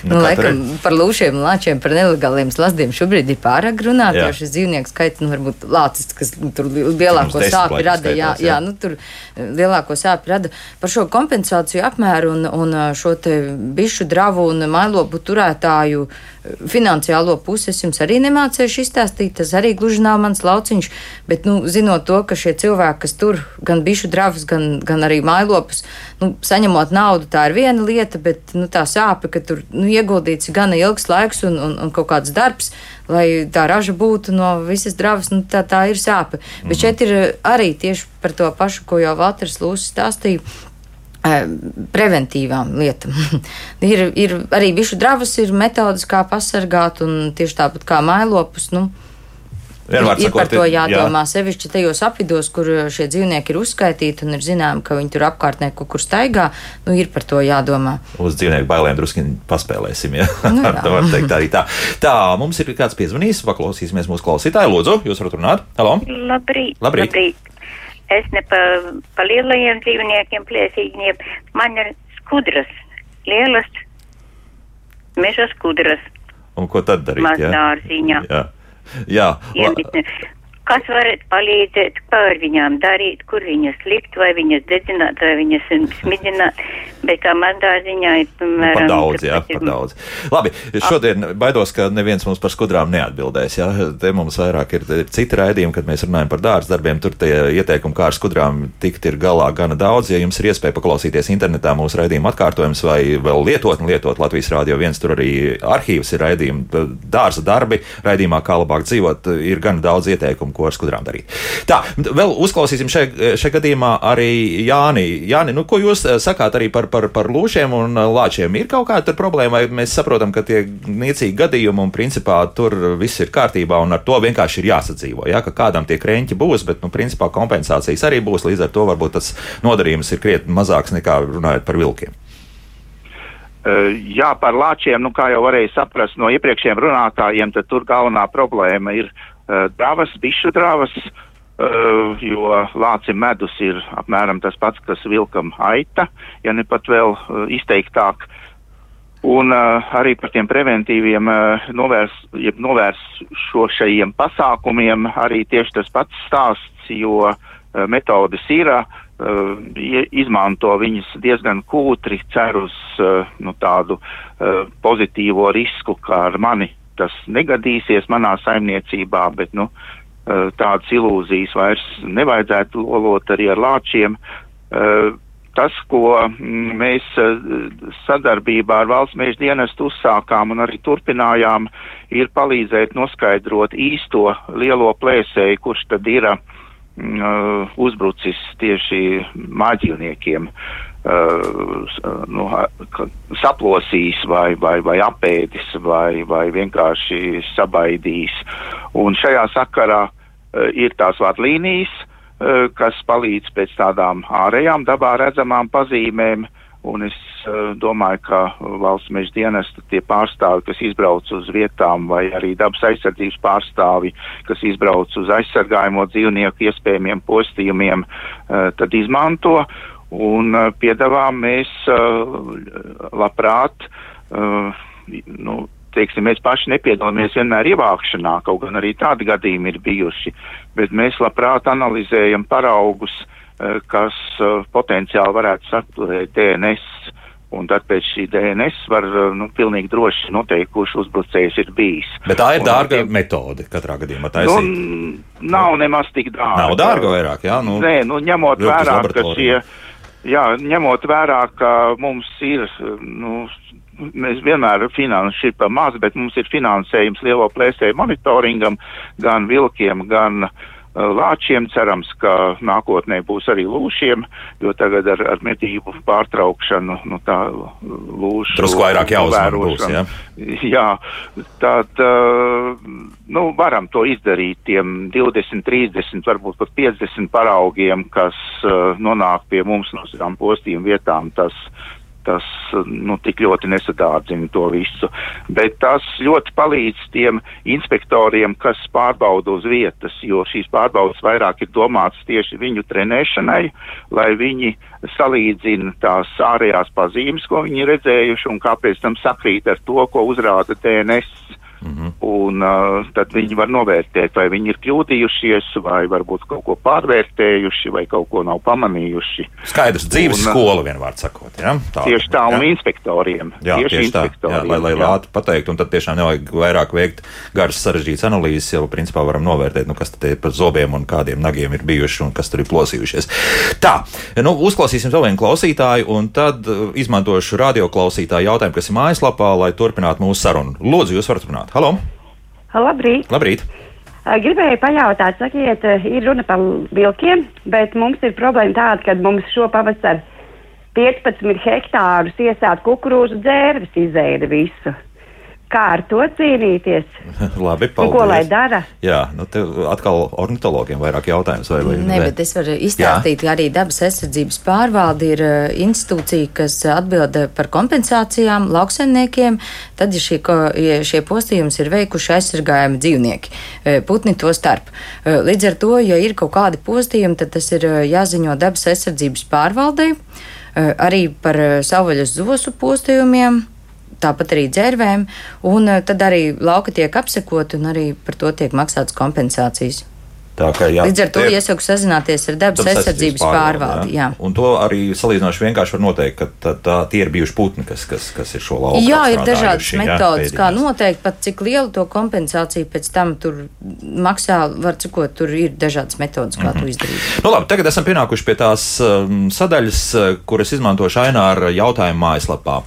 Nu, nu, laikam, par lūšiem, lāčiem, par nelegāliem slazdiem šobrīd ir pārāk runāt, jā. šis dzīvnieku skaits, nu, varbūt lācis, kas nu, tur lielāko sāpi rada, skaitās, jā, jā. jā, nu, tur lielāko sāpi rada. Par šo kompensāciju apmēru un, un šo te bišu dravu un mailopu turētāju finansiālo pusi es jums arī nemācīšu izstāstīt, tas arī gluži nav mans lauciņš, bet, nu, zinot to, ka šie cilvēki, kas tur gan bišu dravus, gan, gan arī mailopus, nu, saņemot naudu, tā ir viena lieta, bet, nu, tā sāpe, ka tur, nu, ieguldīts gana ilgs laiks un, un, un kaut kāds darbs, lai tā raža būtu no visas dravas, nu, tā, tā ir sāpe. Mm -hmm. Bet šeit ir arī tieši par to pašu, ko jau Vatras Lūsis stāstīja preventīvām lietām. ir, ir arī bišu dravas, ir metodas, kā pasargāt, un tieši tāpat kā mailopus. Nu, Vienmēr ir, ir par to jādomā. Jā. Sevišķi tajos apvidos, kur šie dzīvnieki ir uzskaitīti un ir zinām, ka viņi tur apkārtnē kaut kur staigā, nu ir par to jādomā. Uz dzīvnieku bailēm drusku paspēlēsim. Ja? Nu, tā var teikt arī tā. Tā, mums ir kāds piezvanījis, paklausīsimies mūsu klausītāju. Lūdzu, jūs varat runāt? Halo! Labrīt! Labrīt. Labrīt. Es ne pa, pa lielajiem dzīvniekiem plēsīgiem. Man ir skudras, lielas meža skudras. Un ko tad darīt? Mazdārziņā. Jā. Jā. yeah. Kas varat palīdzēt, kā ar viņām darīt, kur viņas likt, vai viņas dedzināt, vai viņas smidzināt, bet kā mandā ziņā ir, piemēram, par daudz, jā, par daudz. Labi, šodien baidos, ka neviens mums par skudrām neatbildēs, jā, te mums vairāk ir citi raidījumi, kad mēs runājam par dārza darbiem, tur tie ieteikumi, kā ar skudrām tikt ir galā gana daudz, ja jums ir iespēja paklausīties internetā mūsu raidījuma atkārtojums vai vēl lietot un lietot Latvijas Rādio 1, tur arī arhīvs ir raidījumi, dārza darbi, raidījumā kā labāk dzīvot, ir gana daudz ieteikumu un ko ar skudrām darīt. Tā, vēl uzklausīsim šajā šai gadījumā arī Jāni. Jāni, nu, ko jūs eh, sakāt arī par, par, par lūšiem un eh, lāčiem? Ir kaut kāda problēma, vai mēs saprotam, ka tie niecīgi gadījumi un principā tur viss ir kārtībā un ar to vienkārši ir jāsadzīvo. Ja? Ka kādam tie krenķi būs, bet nu, principā kompensācijas arī būs, līdz ar to varbūt tas nodarījums ir krietni mazāks nekā runājot par vilkiem. Uh, jā, par lāčiem, nu, kā jau varēja saprast no iepriekšējiem runātājiem, tad tur galvenā problēma ir Eh, dravas, bišu dravas, eh, jo lācim medus ir apmēram tas pats, kas vilkam aita, ja ne pat vēl eh, izteiktāk. Un uh, arī par tiem preventīviem uh, novērs, jeb novēršošajiem pasākumiem arī tieši tas pats stāsts, jo uh, metodas ir, uh, izmanto viņas diezgan kūtri, cer uz uh, nu, tādu uh, pozitīvo risku, kā ar mani tas negadīsies manā saimniecībā, bet nu, eh, tādas ilūzijas vairs nevajadzētu lolot arī ar lāčiem. Eh, tas, ko mm, mēs eh, sadarbībā ar valsts mēžu dienestu uzsākām un arī turpinājām, ir palīdzēt noskaidrot īsto lielo plēsēju, kurš tad ir uh, uzbrucis tieši mājdzīvniekiem. Uh, nu, saplosīs vai, vai, vai apēdis vai, vai vienkārši sabaidīs. Un šajā sakarā uh, ir tās vadlīnijas, uh, kas palīdz pēc tādām ārējām dabā redzamām pazīmēm. Un es uh, domāju, ka valsts meža dienesta tie pārstāvi, kas izbrauc uz vietām, vai arī dabas aizsardzības pārstāvi, kas izbrauc uz aizsargājumu dzīvnieku iespējamiem postījumiem, uh, tad izmanto. Un uh, piedāvām mēs uh, labprāt, uh, nu, teiksim, mēs paši nepiedalāmies vienmēr ievākšanā, kaut gan arī tādi gadījumi ir bijuši, bet mēs labprāt analizējam paraugus, kas potenciāli varētu saturēt DNS. Un tad pēc šī DNS var nu, pilnīgi droši noteikt, kurš uzbrucējs ir bijis. Bet tā ir un, dārga un, metode katrā gadījumā. Nu, nav nemaz tik dārga. Nav dārga vairāk, jā? Nu, Nē, nu, ņemot vērā, ka šie. Uh, jā, ņemot vērā, ka mums ir, nu, mēs vienmēr finanšu ir pa maz, bet mums ir finansējums lielo plēsēju monitoringam, gan vilkiem, gan uh, lāčiem. Cerams, ka nākotnē būs arī lūšiem, jo tagad ar, ar medību pārtraukšanu, nu tā lūšu. Drusku vairāk jāuzmanā būs, jā. Jā, tad, uh, nu, varam to izdarīt tiem 20, 30, varbūt pat 50 paraugiem, kas uh, nonāk pie mums no savām postīm vietām. Tas, tas nu, tik ļoti nesadārdzina to visu. Bet tas ļoti palīdz tiem inspektoriem, kas pārbauda uz vietas, jo šīs pārbaudas vairāk ir domātas tieši viņu trenēšanai, lai viņi salīdzina tās ārējās pazīmes, ko viņi redzējuši un kāpēc tam sakrīt ar to, ko uzrāda DNS. Mm -hmm. Un uh, tad viņi var novērtēt, vai viņi ir kļūdījušies, vai varbūt kaut ko pārvērtējuši, vai kaut ko nav pamanījuši. Skaidrs, dzīves un, skola vienvārds sakot. Ja? Tā, tieši tā, ja? un inspektoriem. Jā, tieši, tieši tā, jā, lai, lai ātri pateiktu, un tad tiešām nevajag vairāk veikt garas sarežģītas analīzes, jau principā varam novērtēt, nu, kas tad par zobiem un kādiem nagiem ir bijuši un kas tur ir plosījušies. Tā, nu, uzklausīsim vēl vienu klausītāju, un tad izmantošu radioklausītāju jautājumu, kas ir mājaslapā, lai turpinātu mūsu sarunu. Lūdzu, jūs varat runāt. Halo! Labrīt! Labrīt. Gribēju pajautāt, sakiet, ir runa par vilkiem, bet mums ir problēma tāda, ka mums šo pavasaru 15 hektārus iesāt kukurūzu dzērvis izēda visu kā ar to cīnīties. Labi, paldies. Un ko lai dara? Jā, nu te atkal ornitologiem vairāk jautājums. Vai, vai, Nē, bet es varu izstāstīt, ka arī dabas aizsardzības pārvalde ir uh, institūcija, kas atbild par kompensācijām lauksaimniekiem, tad, ja šie, ja šie postījums ir veikuši aizsargājami dzīvnieki, uh, putni to starp. Līdz ar to, ja ir kaut kādi postījumi, tad tas ir jāziņo dabas aizsardzības pārvaldei. Arī par savvaļas zosu postījumiem tāpat arī dzērvēm, un eh, tad arī lauki tiek apsekoti un arī par to tiek maksātas kompensācijas. Tā, ka, jā, Līdz ar to iesaku sazināties ar dabas aizsardzības pārvaldi. Jā. Jā. Un to arī salīdzinoši vienkārši var noteikt, ka tā, tā, tie ir bijuši putni, kas, kas, kas ir šo lauku. Jā, ir dažādas metodas, kā noteikt, pat cik lielu to kompensāciju pēc tam tur maksā, var cikot, tur ir dažādas metodas, kā mm -hmm. to izdarīt. Nu, labi, tagad esam pienākuši pie tās um, sadaļas, uh, kuras izmantošu Aināra jautājumu mājaslapā.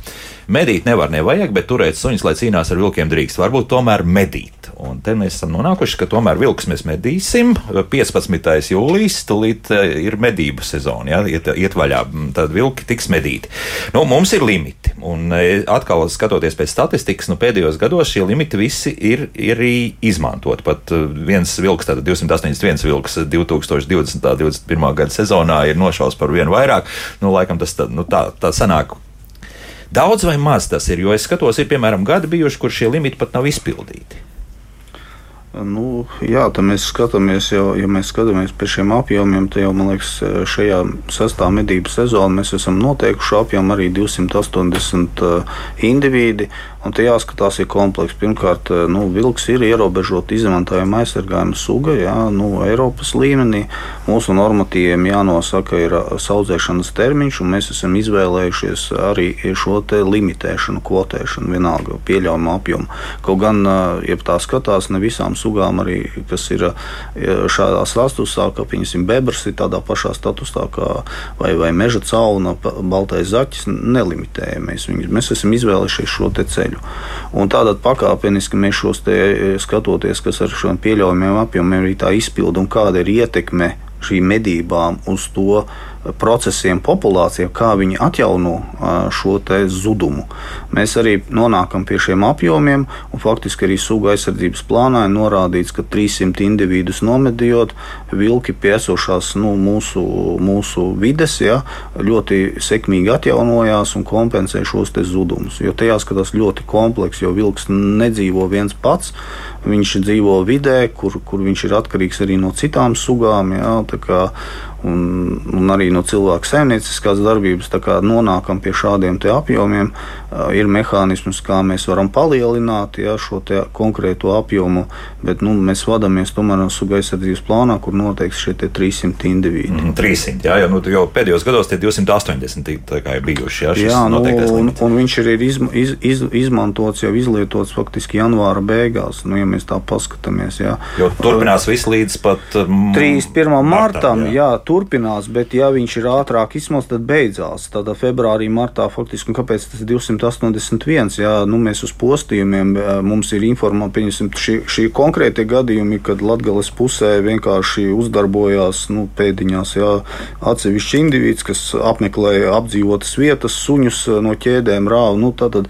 Medīt nevar, nevajag, bet turēt suņus, lai cīnās ar vilkiem, drīkst. Varbūt tomēr medīt. Un te mēs esam nonākuši, ka tomēr vilks mēs medīsim. 15. jūlijas tulīt eh, ir medību sezona, ja, iet, iet vaļā. Tad vilki tiks medīti. Nu, mums ir limiti. Un eh, atkal skatoties pēc statistikas, nu, pēdējos gados šie limiti visi ir, ir izmantot. Pat eh, viens vilks, tātad 281 vilks 2020. un 2021. gada sezonā ir nošaus par vienu vairāk. Nu, laikam tas tā, nu, tā, tā sanāk Daudz vai maz tas ir, jo es skatos, ir piemēram gadi bijuši, kur šie limiti pat nav izpildīti. Nu, jā, tā mēs skatāmies, jau, ja mēs skatāmies pie šiem apjomiem, tad jau, man liekas, šajā sastāvā medību sezonā mēs esam noteikuši apjomu arī 280 uh, indivīdi. Un te jāskatās, ir komplekss. Pirmkārt, eh, nu, vilks ir ierobežota izmantojama aizsargājuma suga. Jā, nu, Eiropas līmenī mūsu normatīviem jānosaka ir eh, saudzēšanas termiņš, un mēs esam izvēlējušies arī šo limitēšanu, kvotēšanu, vienalga pieļaujama apjoma. Kaut gan, eh, ja tā skatās, ne visām sugām arī, kas ir šādā statusā, ka, piemēram, bebrs ir tādā pašā statusā kā vai, vai meža cauna, baltais zaķis, nelimitējam. Mēs, viņus, mēs esam izvēlējušies šo ceļu ceļu. Un tādā pakāpeniski mēs šos te e, skatoties, kas ar šiem pieļaujamiem apjomiem ir tā izpildu un kāda ir ietekme šīm medībām uz to procesiem populācijā, kā viņi atjauno šo zudumu. Mēs arī nonākam pie šiem apjomiem, un faktiski arī suga aizsardzības plānā ir norādīts, ka 300 individus nomedījot, vilki piesošās nu, mūsu, mūsu vides ja, ļoti sekmīgi atjaunojās un kompensē šos zudumus. Jo te jāskatās ļoti komplekss, jo vilks nedzīvo viens pats. Viņš dzīvo vidē, kur, kur viņš ir atkarīgs arī no citām sugām. Ja, un, un arī no cilvēku saimnieciskās darbības, kā nonākam pie šādiem apjomiem, ir mehānisms, kā mēs varam palielināt ja, šo konkrēto apjomu, bet nu, mēs vadāmies tomēr no suga aizsardzības plānā, kur noteikti šie 300 indivīdi. Mm, 300, jā, jo, nu, jau pēdējos gados tie 280 ir bijuši. Jā, jā nu, un, un viņš ir izma, iz, iz, izmantots jau izlietots faktiski janvāra beigās, nu, ja mēs tā paskatāmies. Jā. Jo turpinās viss līdz pat 31. martam. jā. Jā, turpinās, bet ja viņš ir ātrāk izsmalts, tad beidzās. Tad februārī, martā faktiski, un kāpēc tas ir 281? Jā, nu, mēs uz postījumiem mums ir informācija, pieņemsim, šī, šī konkrētie gadījumi, kad Latgales pusē vienkārši uzdarbojās nu, pēdiņās jā, atsevišķi indivīds, kas apmeklēja apdzīvotas vietas, suņus no ķēdēm rāva. Nu, tad,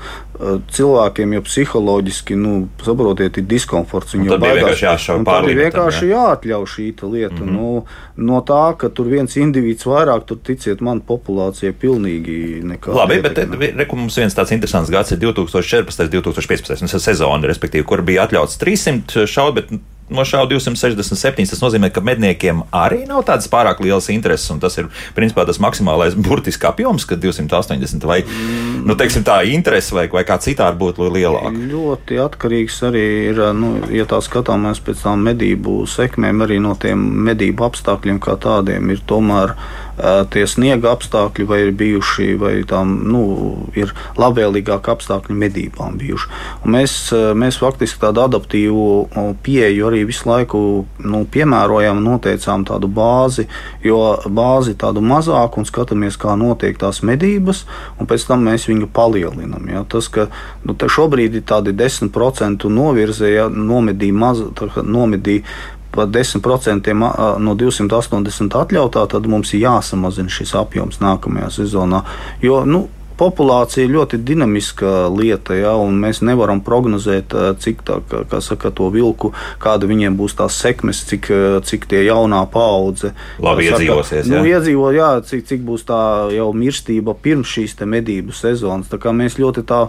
cilvēkiem jau psiholoģiski, nu, saprotiet, ir diskomforts. Viņi jau baidās. Tad ir vienkārši jāatļauj šī lieta. Mm -hmm. nu, no tā, ka tur viens indivīds vairāk, tur ticiet man, populācija pilnīgi nekāda. Labi, bet reku mums viens tāds interesants gads ir 2014. 2015. sezona, respektīvi, kur bija atļauts 300 šaut, bet nošāva 267. Tas nozīmē, ka medniekiem arī nav tādas pārāk lielas intereses, un tas ir principā tas maksimālais burtiski apjoms, kad 280 vai, nu, teiksim, tā interese vai, vai kā citādi būtu lielāka. Ļoti atkarīgs arī ir, nu, ja tā skatāmies pēc tām medību sekmēm, arī no tiem medību apstākļiem kā tādiem ir tomēr tie sniega apstākļi vai ir bijuši, vai tām nu, ir labvēlīgāki apstākļi medībām bijuši. Un mēs, mēs faktiski tādu adaptīvu pieeju arī visu laiku nu, piemērojam, noteicām tādu bāzi, jo bāzi tādu mazāku un skatāmies, kā notiek tās medības, un pēc tam mēs viņu palielinam. Ja? Tas, ka nu, šobrīd ir tādi 10% novirzē, ja nomedīja maz, nomedīja par 10% no 280 atļautā, tad mums ir jāsamazina šis apjoms nākamajā sezonā. Jo, nu, populācija ļoti dinamiska lieta, ja, un mēs nevaram prognozēt, cik tā, kā saka, to vilku, kāda viņiem būs tās sekmes, cik, cik tie jaunā paudze labi saka, iedzīvosies. Nu, iedzīvo, jā, cik, cik būs tā jau mirstība pirms šīs medību sezonas. Tā kā mēs ļoti tā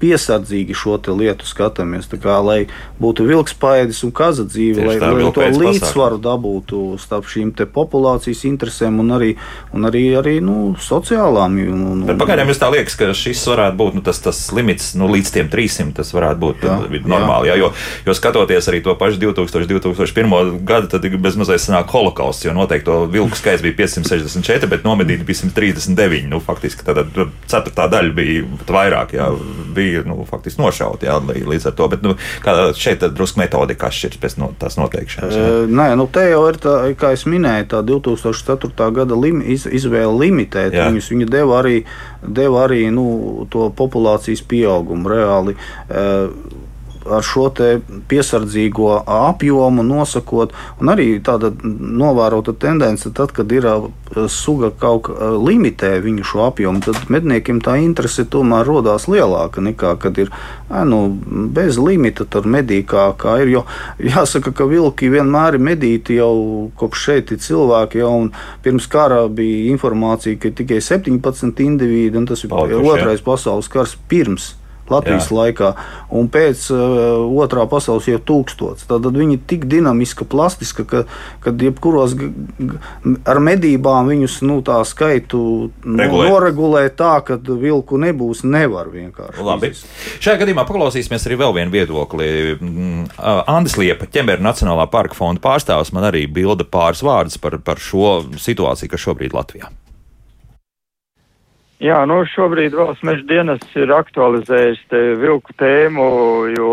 piesardzīgi šo lietu skatāmies, kā, lai būtu vilkspaidis un kaza dzīve, Tieši lai, lai to līdzsvaru dabūtu starp šīm populācijas interesēm un arī, un arī, arī nu, sociālām. Un, un, Pagaidām es tā liekas, ka šis varētu būt nu, tas, tas limits nu, līdz tiem 300. Tas varētu būt jā, normāli. Jā. Jā, jo, jo skatoties arī to pašu 2000, 2001. gadu, tad bezmazliet sanāk holokausts, jo noteikti to vilku skaits bija 564, bet nomedīti bija 139. Nu, faktiski tāda ceturtā daļa bija vairāk. Jā, bija nu, faktiski nošauti jā, līdz ar to. Bet nu, šeit drusku metodika atšķiras pēc no, tās noteikšanas. Jā. E, nē, nu te jau ir tā, kā es minēju, tā 2004. gada lim, iz, izvēle limitēt. Viņus, viņa deva arī, deva arī nu, to populācijas pieaugumu reāli. E, ar šo piesardzīgo apjomu nosakot, un arī tāda novērota tendence, tad, kad ir suga kaut kā limitē viņu šo apjomu, tad medniekiem tā interese tomēr rodās lielāka nekā, kad ir nu, bez limita tur medī kā, ir. Jo jāsaka, ka vilki vienmēr ir medīti jau kopš šeit ir cilvēki, jau, un pirms kara bija informācija, ka tikai 17 indivīdi, un tas ir Paldies, otrais jā. pasaules kars pirms Latvijas Jā. laikā, un pēc uh, otrā pasaules jau tūkstots. Tad viņi ir tik dinamiski, plastiski, ka, kad jebkuros ar medībām viņus nu, tā skaitu nu, Regulēt. noregulēt tā, ka vilku nebūs, nevar vienkārši. Labi. Fiziski. Šajā gadījumā paklausīsimies arī vēl vienu viedokli. Mm, Andis Liepa, ķemēra Nacionālā parka fonda pārstāvis, man arī bilda pāris vārdus par, par šo situāciju, kas šobrīd Latvijā. Jā, nu šobrīd valsts meža dienas ir aktualizējis te vilku tēmu, jo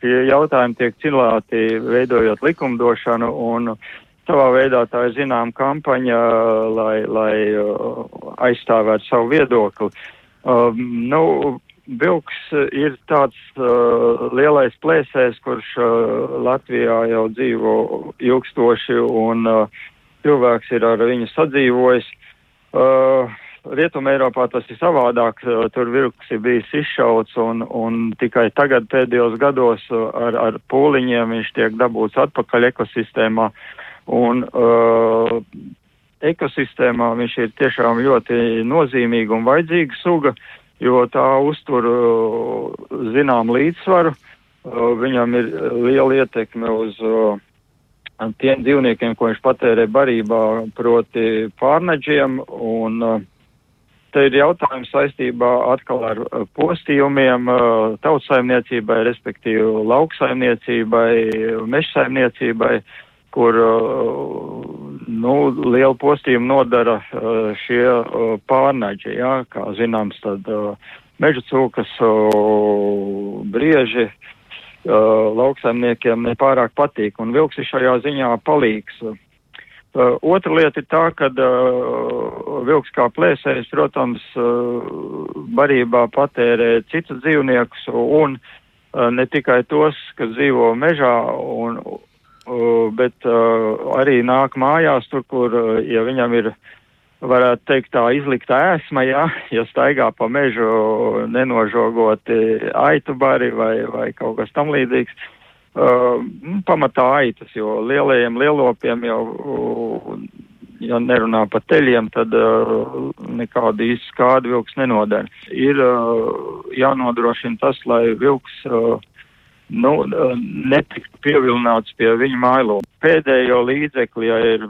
šie jautājumi tiek cilāti veidojot likumdošanu un savā veidā tā ir zinām kampaņa, lai, lai uh, aizstāvētu savu viedokli. Um, nu, vilks ir tāds uh, lielais plēsējs, kurš uh, Latvijā jau dzīvo ilgstoši un uh, cilvēks ir ar viņu sadzīvojis. Uh, Rietumē Eiropā tas ir savādāk, tur vilks ir bijis izšauts un, un tikai tagad pēdējos gados ar, ar pūliņiem viņš tiek dabūts atpakaļ ekosistēmā. Un, uh, ekosistēmā viņš ir tiešām ļoti nozīmīga un vajadzīga suga, jo tā uztur uh, zinām līdzsvaru, uh, viņam ir liela ietekme uz uh, tiem dzīvniekiem, ko viņš patērē barībā, proti pārnaģiem un uh, te ir jautājums saistībā atkal ar postījumiem tautsaimniecībai, respektīvi lauksaimniecībai, mežsaimniecībai, kur nu, lielu postījumu nodara šie pārnaģi, jā, kā zināms, tad meža cūkas, brieži, lauksaimniekiem nepārāk patīk, un vilks ir šajā ziņā palīgs. Uh, otra lieta ir tā, ka uh, vilks kā plēsējs, protams, uh, barībā patērē citus dzīvniekus un uh, ne tikai tos, kas dzīvo mežā, un, uh, bet uh, arī nāk mājās tur, kur, uh, ja viņam ir, varētu teikt, tā izlikta ēsma, ja, ja staigā pa mežu nenožogoti aitu bari vai, vai kaut kas tam līdzīgs. Uh, Uh, pamatā aitas, jo lielajiem lielopiem jau, ja nerunā par teļiem, tad uh, nekāda īsta skāda vilks nenodara. Ir uh, jānodrošina tas, lai vilks uh, nu, netikt pievilināts pie viņa mailu. Pēdējo līdzekli, ja ir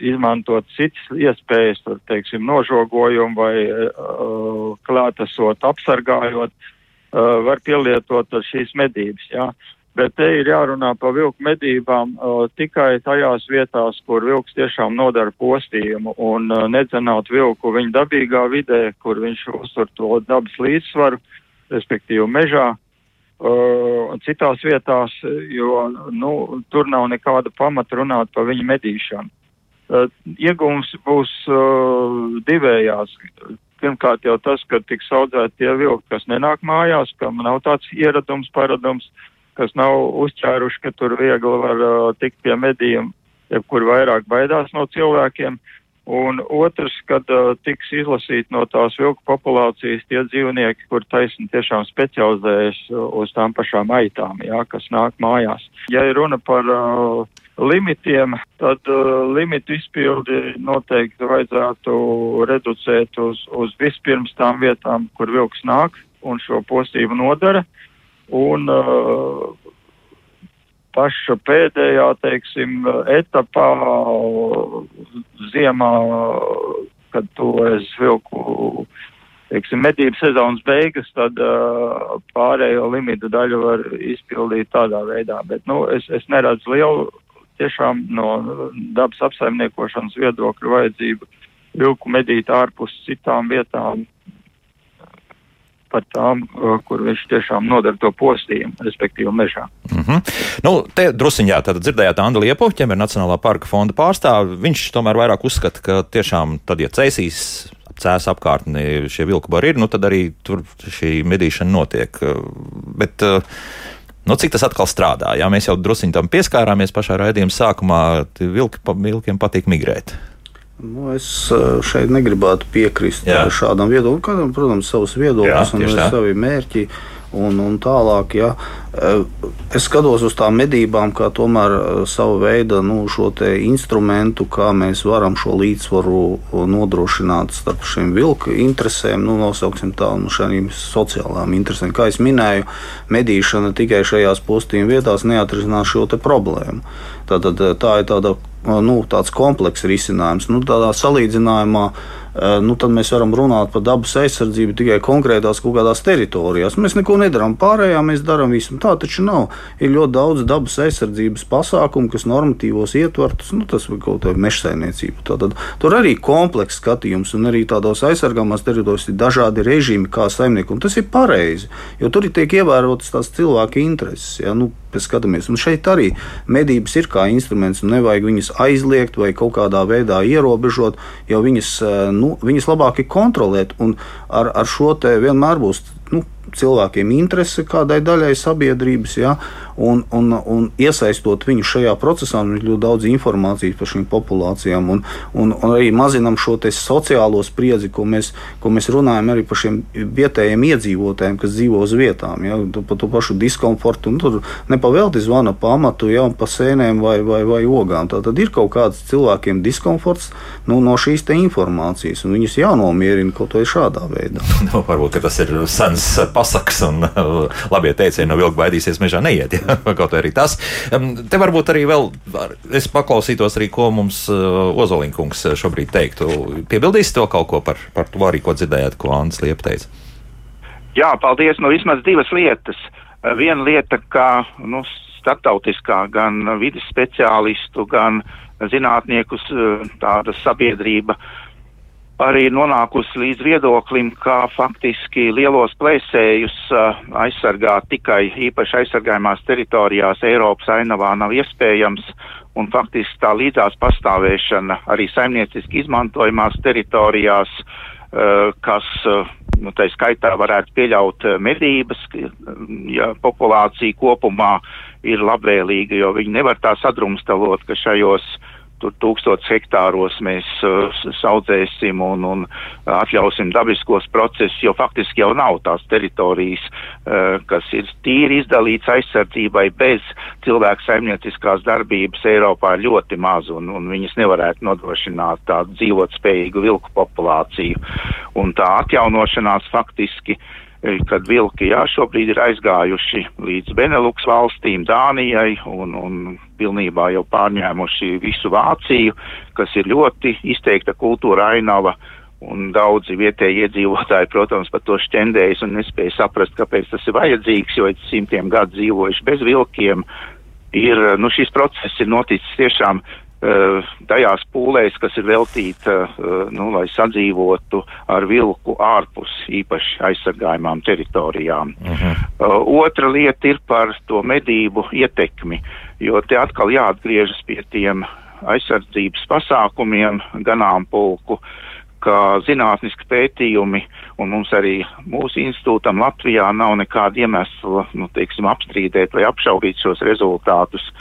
izmantot citas iespējas, tur, teiksim, nožogojumu vai uh, klātesot apsargājot, uh, var pielietot šīs medības, jā. Bet te ir jārunā par vilku medībām uh, tikai tajās vietās, kur vilks tiešām nodara postījumu un uh, nedzenāt vilku viņa dabīgā vidē, kur viņš uztur to dabas līdzsvaru, respektīvi mežā. Uh, uh, citās vietās, jo nu, tur nav nekāda pamata runāt par viņu medīšanu. Uh, iegūms būs uh, divējās. Pirmkārt jau tas, ka tiks audzēti tie vilki, kas nenāk mājās, kam nav tāds ieradums, paradums, kas nav uzķēruši, ka tur viegli var uh, tikt pie medījuma, jebkur vairāk baidās no cilvēkiem. Uh, Un otrs, kad uh, tiks izlasīti no tās vilku populācijas tie dzīvnieki, kur taisni tiešām specializējas uz tām pašām aitām, jā, kas nāk mājās. Ja ir runa par uh, limitiem, tad uh, limitu izpildi noteikti vajadzētu reducēt uz, uz vispirms tām vietām, kur vilks nāk un šo postību nodara. Un uh, paša pēdējā, teiksim, etapā ziemā, kad tuvojas vilku, teiksim, medību sezonas beigas, tad uh, pārējo limitu daļu var izpildīt tādā veidā. Bet, nu, es, es neredzu lielu tiešām no dabas apsaimniekošanas viedokļa vajadzību vilku medīt ārpus citām vietām, par tām, kur viņš tiešām nodara to postījumu, respektīvi mežā. Mm -hmm. nu, te drusiņā tad dzirdējāt Andu Liepu, ķemer Nacionālā parka fonda pārstāvi. Viņš tomēr vairāk uzskata, ka tiešām tad, ja cēsīs cēs apkārtni šie vilku bari ir, nu tad arī tur šī medīšana notiek. Bet, Nu, cik tas atkal strādā? Jā, mēs jau druskuļi tam pieskārāmies pašā raidījuma sākumā. Vilki, vilkiem patīk migrēt. Nu, es eh, šeit negribētu piekrist Jā. šādam viedoklim. Katram, protams, savs viedoklis un savi mērķi. Un, un tālāk, ja eh, es skatos uz tām medībām, kā tomēr eh, savu veidu nu, instrumentu, kā mēs varam šo līdzsvaru nodrošināt starp šīm vilku interesēm, nu, nosauksim tā, un šīm sociālām interesēm. Kā jau minēju, medīšana tikai šajās postījuma vietās neatrisinās šo problēmu. Tātad, tā ir tāda nu, tāds komplekss risinājums. Nu, tādā salīdzinājumā nu, mēs varam runāt par dabas aizsardzību tikai konkrētās kaut kādās teritorijās. Mēs neko nedarām pārējā, mēs darām visu. Tā taču nav. Ir ļoti daudz dabas aizsardzības pasākumu, kas normatīvos ietvertus, nu, tas ir kaut kāda mežsaimniecība. Tātad, tur arī komplekss skatījums, un arī tādos aizsargāmās teritorijās ir dažādi režīmi, kā saimnieki. Tas ir pareizi, jo tur tiek ievērotas tās cilvēka intereses. Ja? Nu, Skatāmies, un šeit arī medības ir kā instruments, un nevajag viņas aizliegt vai kaut kādā veidā ierobežot, jo viņas eh, nu, viņas labāk ir kontrolēt. Un ar, ar šo te vienmēr būs nu, cilvēkiem interese kādai daļai sabiedrības, ja, un, un, un iesaistot viņu šajā procesā, ir ļoti daudz informācijas par šīm populācijām, un, un, un arī mazinam šo sociālo spriedzi, ko mēs, ko mēs runājam arī par šiem vietējiem iedzīvotājiem, kas dzīvo uz vietām, ja, par to pašu diskomfortu. Tur nepavēlti zvana pa amatu, ja, pa sēnēm vai, vai, vai ogām. Tā tad ir kaut kāds cilvēkiem diskomforts nu, no šīs informācijas, un viņus jānomierina kaut vai šādā veidā. Nu, varbūt tas ir sens pasakas, un labie teicieni no vilka baidīsies mežā neiet. Ja? Kaut arī tas. Te varbūt arī vēl es paklausītos arī, ko mums uh, Ozolinkungs šobrīd teiktu. Piebildīsiet to kaut ko par, par to arī, ko dzirdējāt, ko Anna Liepa teica. Jā, paldies. Nu, vismaz divas lietas. Viena lieta, ka nu, starptautiskā gan vidas speciālistu, gan zinātniekus tāda sabiedrība uh, arī nonākusi līdz viedoklim, ka faktiski lielos plēsējus uh, aizsargāt tikai īpaši aizsargājumās teritorijās Eiropas ainavā nav iespējams, un faktiski tā līdzās pastāvēšana arī saimnieciski izmantojamās teritorijās, uh, kas, uh, nu, tā skaitā varētu pieļaut medības, ja populācija kopumā ir labvēlīga, jo viņi nevar tā sadrumstalot, ka šajos uh, tur tūkstots hektāros mēs uh, saudzēsim un, un atļausim dabiskos procesus, jo faktiski jau nav tās teritorijas, uh, kas ir tīri izdalīts aizsardzībai bez cilvēku saimnieciskās darbības Eiropā ļoti maz, un, un viņas nevarētu nodrošināt tādu dzīvot spējīgu vilku populāciju. Un tā atjaunošanās faktiski kad vilki jā, šobrīd ir aizgājuši līdz Benelux valstīm, Dānijai un, un pilnībā jau pārņēmuši visu Vāciju, kas ir ļoti izteikta kultūra ainava. Un daudzi vietēji iedzīvotāji, protams, par to šķendējas un nespēja saprast, kāpēc tas ir vajadzīgs, jo simtiem gadu dzīvojuši bez vilkiem. Ir, nu, šis process ir noticis tiešām tajās pūlēs, kas ir veltīta, eh, nu, lai sadzīvotu ar vilku ārpus īpaši aizsargājumām teritorijām. Uh -huh. Otra lieta ir par to medību ietekmi, jo te atkal jāatgriežas pie tiem aizsardzības pasākumiem ganāmpulku, ka zinātniski pētījumi, un mums arī mūsu institūtam Latvijā nav nekāda iemesla, nu, teiksim, apstrīdēt vai apšaubīt šos rezultātus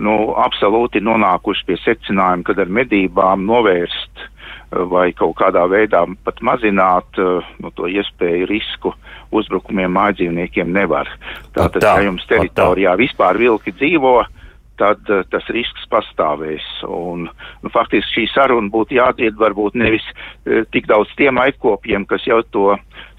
nu, absolūti nonākuši pie secinājuma, ka ar medībām novērst eh, vai kaut kādā veidā pat mazināt uh, nu, to iespēju risku uzbrukumiem mājdzīvniekiem nevar. Tātad, tā, ja jums teritorijā vispār vilki dzīvo, uh, tad uh, tas risks pastāvēs. Un, nu, faktiski šī saruna būtu jādzied varbūt nevis uh, tik daudz tiem aizkopiem, kas jau to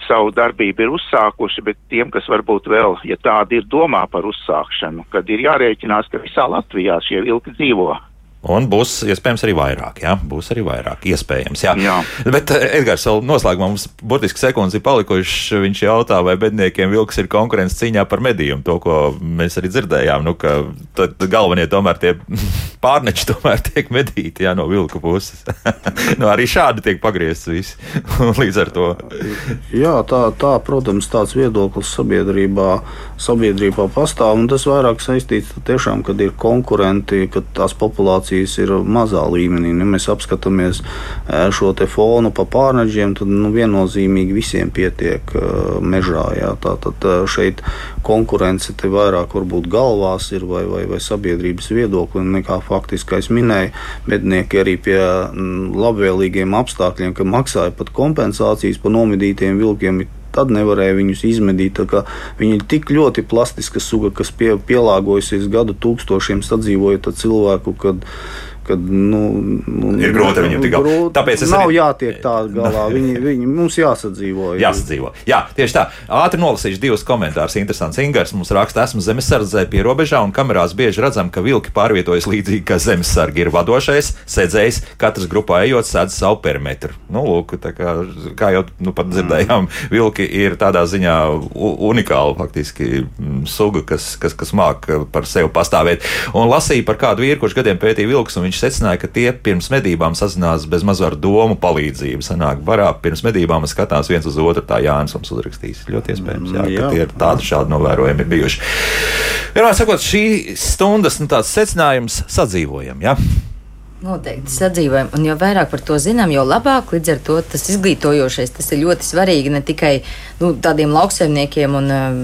savu darbību ir uzsākuši, bet tiem, kas varbūt vēl, ja tādi ir domā par uzsākšanu, kad ir jārēķinās, ka visā Latvijā šie vilki dzīvo. Un būs iespējams arī vairāk. Jā, būs arī vairāk. Iespējams. Jā. jā. Bet eh, Edgars vēl noslēgumā mums burtiski sekundes ir palikušas. Viņš jautā, vai bedniekiem vilks ir konkurence cīņā par medījumu. To, ko mēs arī dzirdējām, nu, ka galvenie tomēr tie pārneči tomēr tiek medīti jā, no vilka puses. nu, arī šādi tiek pagriezts viss. Līdz ar to. jā, tā, tā, protams, tāds viedoklis sabiedrībā, sabiedrībā pastāv. Un tas vairāk saistīts tiešām, kad ir konkurenti, kad tās populācijas inovācijas ir mazā līmenī. Ja mēs apskatāmies e, šo fonu pa pārneģiem, tad nu, viennozīmīgi visiem pietiek e, mežā. Jā. Tātad e, šeit konkurence te vairāk varbūt galvās ir vai, vai, vai sabiedrības viedokli nekā faktiski, es minēju, mednieki arī pie labvēlīgiem apstākļiem, ka maksāja pat kompensācijas par nomedītiem vilkiem tad nevarēja viņus izmedīt. Viņi ir tik ļoti plastiska suga, kas pie, pielāgojusies gadu tūkstošiem sadzīvojot ar cilvēku, kad kad nu, nu, ir grūti viņam tik galā. Tāpēc es nav arī... jātiek tādā galā. Viņi, viņi mums jāsadzīvo. Jā. Jāsadzīvo. Jā, tieši tā. Ātri nolasīšu divus komentārus. Interesants Ingars mums raksta, esmu zemesardzē pie robežā un kamerās bieži redzam, ka vilki pārvietojas līdzīgi kā zemesargi ir vadošais, sēdzējs, katrs grupā ejot sēdz savu perimetru. Nu, lūk, kā, kā jau nu, pat dzirdējām, mm. vilki ir tādā ziņā unikāli faktiski mm, suga, kas, kas, kas māk par sevi pastāvēt. Un lasīja par kādu vīru, kurš gadiem pētīja vilkus, viņš secināja, ka tie pirms medībām sazinās bez mazu ar domu palīdzību. Sanāk, varā pirms medībām skatās viens uz otru, tā Jānis mums uzrakstīs. Ļoti iespējams, jā, jā. ka tie ir tādi šādi novērojumi bijuši. Vienmēr sakot, šī stundas nu, secinājums sadzīvojam. Ja? Noteikti sadzīvojam, un jo vairāk par to zinām, jo labāk. Līdz ar to tas izglītojošais tas ir ļoti svarīgi ne tikai nu, tādiem lauksaimniekiem un um,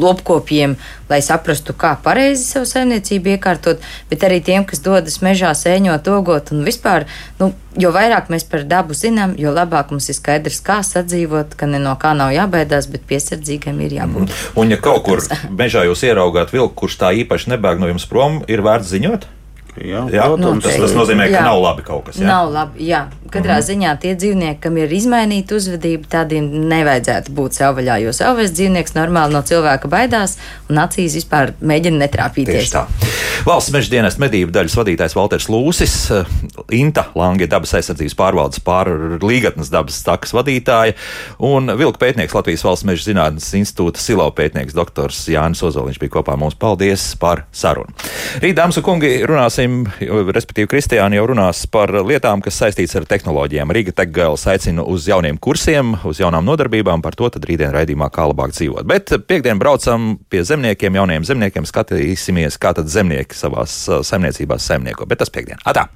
lopkopiem, lai saprastu, kā pareizi savu saimniecību iekārtot, bet arī tiem, kas dodas mežā sēņot, ogot un vispār. Nu, jo vairāk mēs par dabu zinām, jo labāk mums ir skaidrs, kā sadzīvot, ka ne no kā nav jābaidās, bet piesardzīgam ir jābūt. Mm. Un, ja kaut kur mežā jūs ieraugāt vilku, kurš tā īpaši nebēg no jums prom, ir vērts ziņot? Jā, jā, protams, tas, tas nozīmē, ka jā. nav labi kaut kas. Jā? Nav labi. Jā. Katrā mm. ziņā tie dzīvnieki, kam ir izmainīta uzvedība, tādiem nevajadzētu būt savvaļā, jo savvaļas dzīvnieks normāli no cilvēka baidās un acīs vispār mēģina netrāpīties. Valsts meža dienas medību daļas vadītājs Valters Lūsis, eh, Inta Lange dabas aizsardzības pārvaldes pār līgatnes dabas takas vadītāja un vilku pētnieks Latvijas valsts meža zinātnes institūta silo pētnieks doktors Jānis Ozoliņš bija kopā mums. Paldies par sarunu. Rīt, dāmas un kungi, runāsim, respektīvi Kristiāni jau runās par lietām, kas saistīts ar tehnoloģijām. Rīga Tegels aicina uz jauniem kursiem, uz jaunām nodarbībām, par to tad rītdien raidījumā kā labāk dzīvot. Bet piekdien braucam pie zemniekiem, jauniem zemniekiem, skatīsimies, kā tad zemnieki savās saimniecībās saimnieko. Bet tas piekdien. Atā!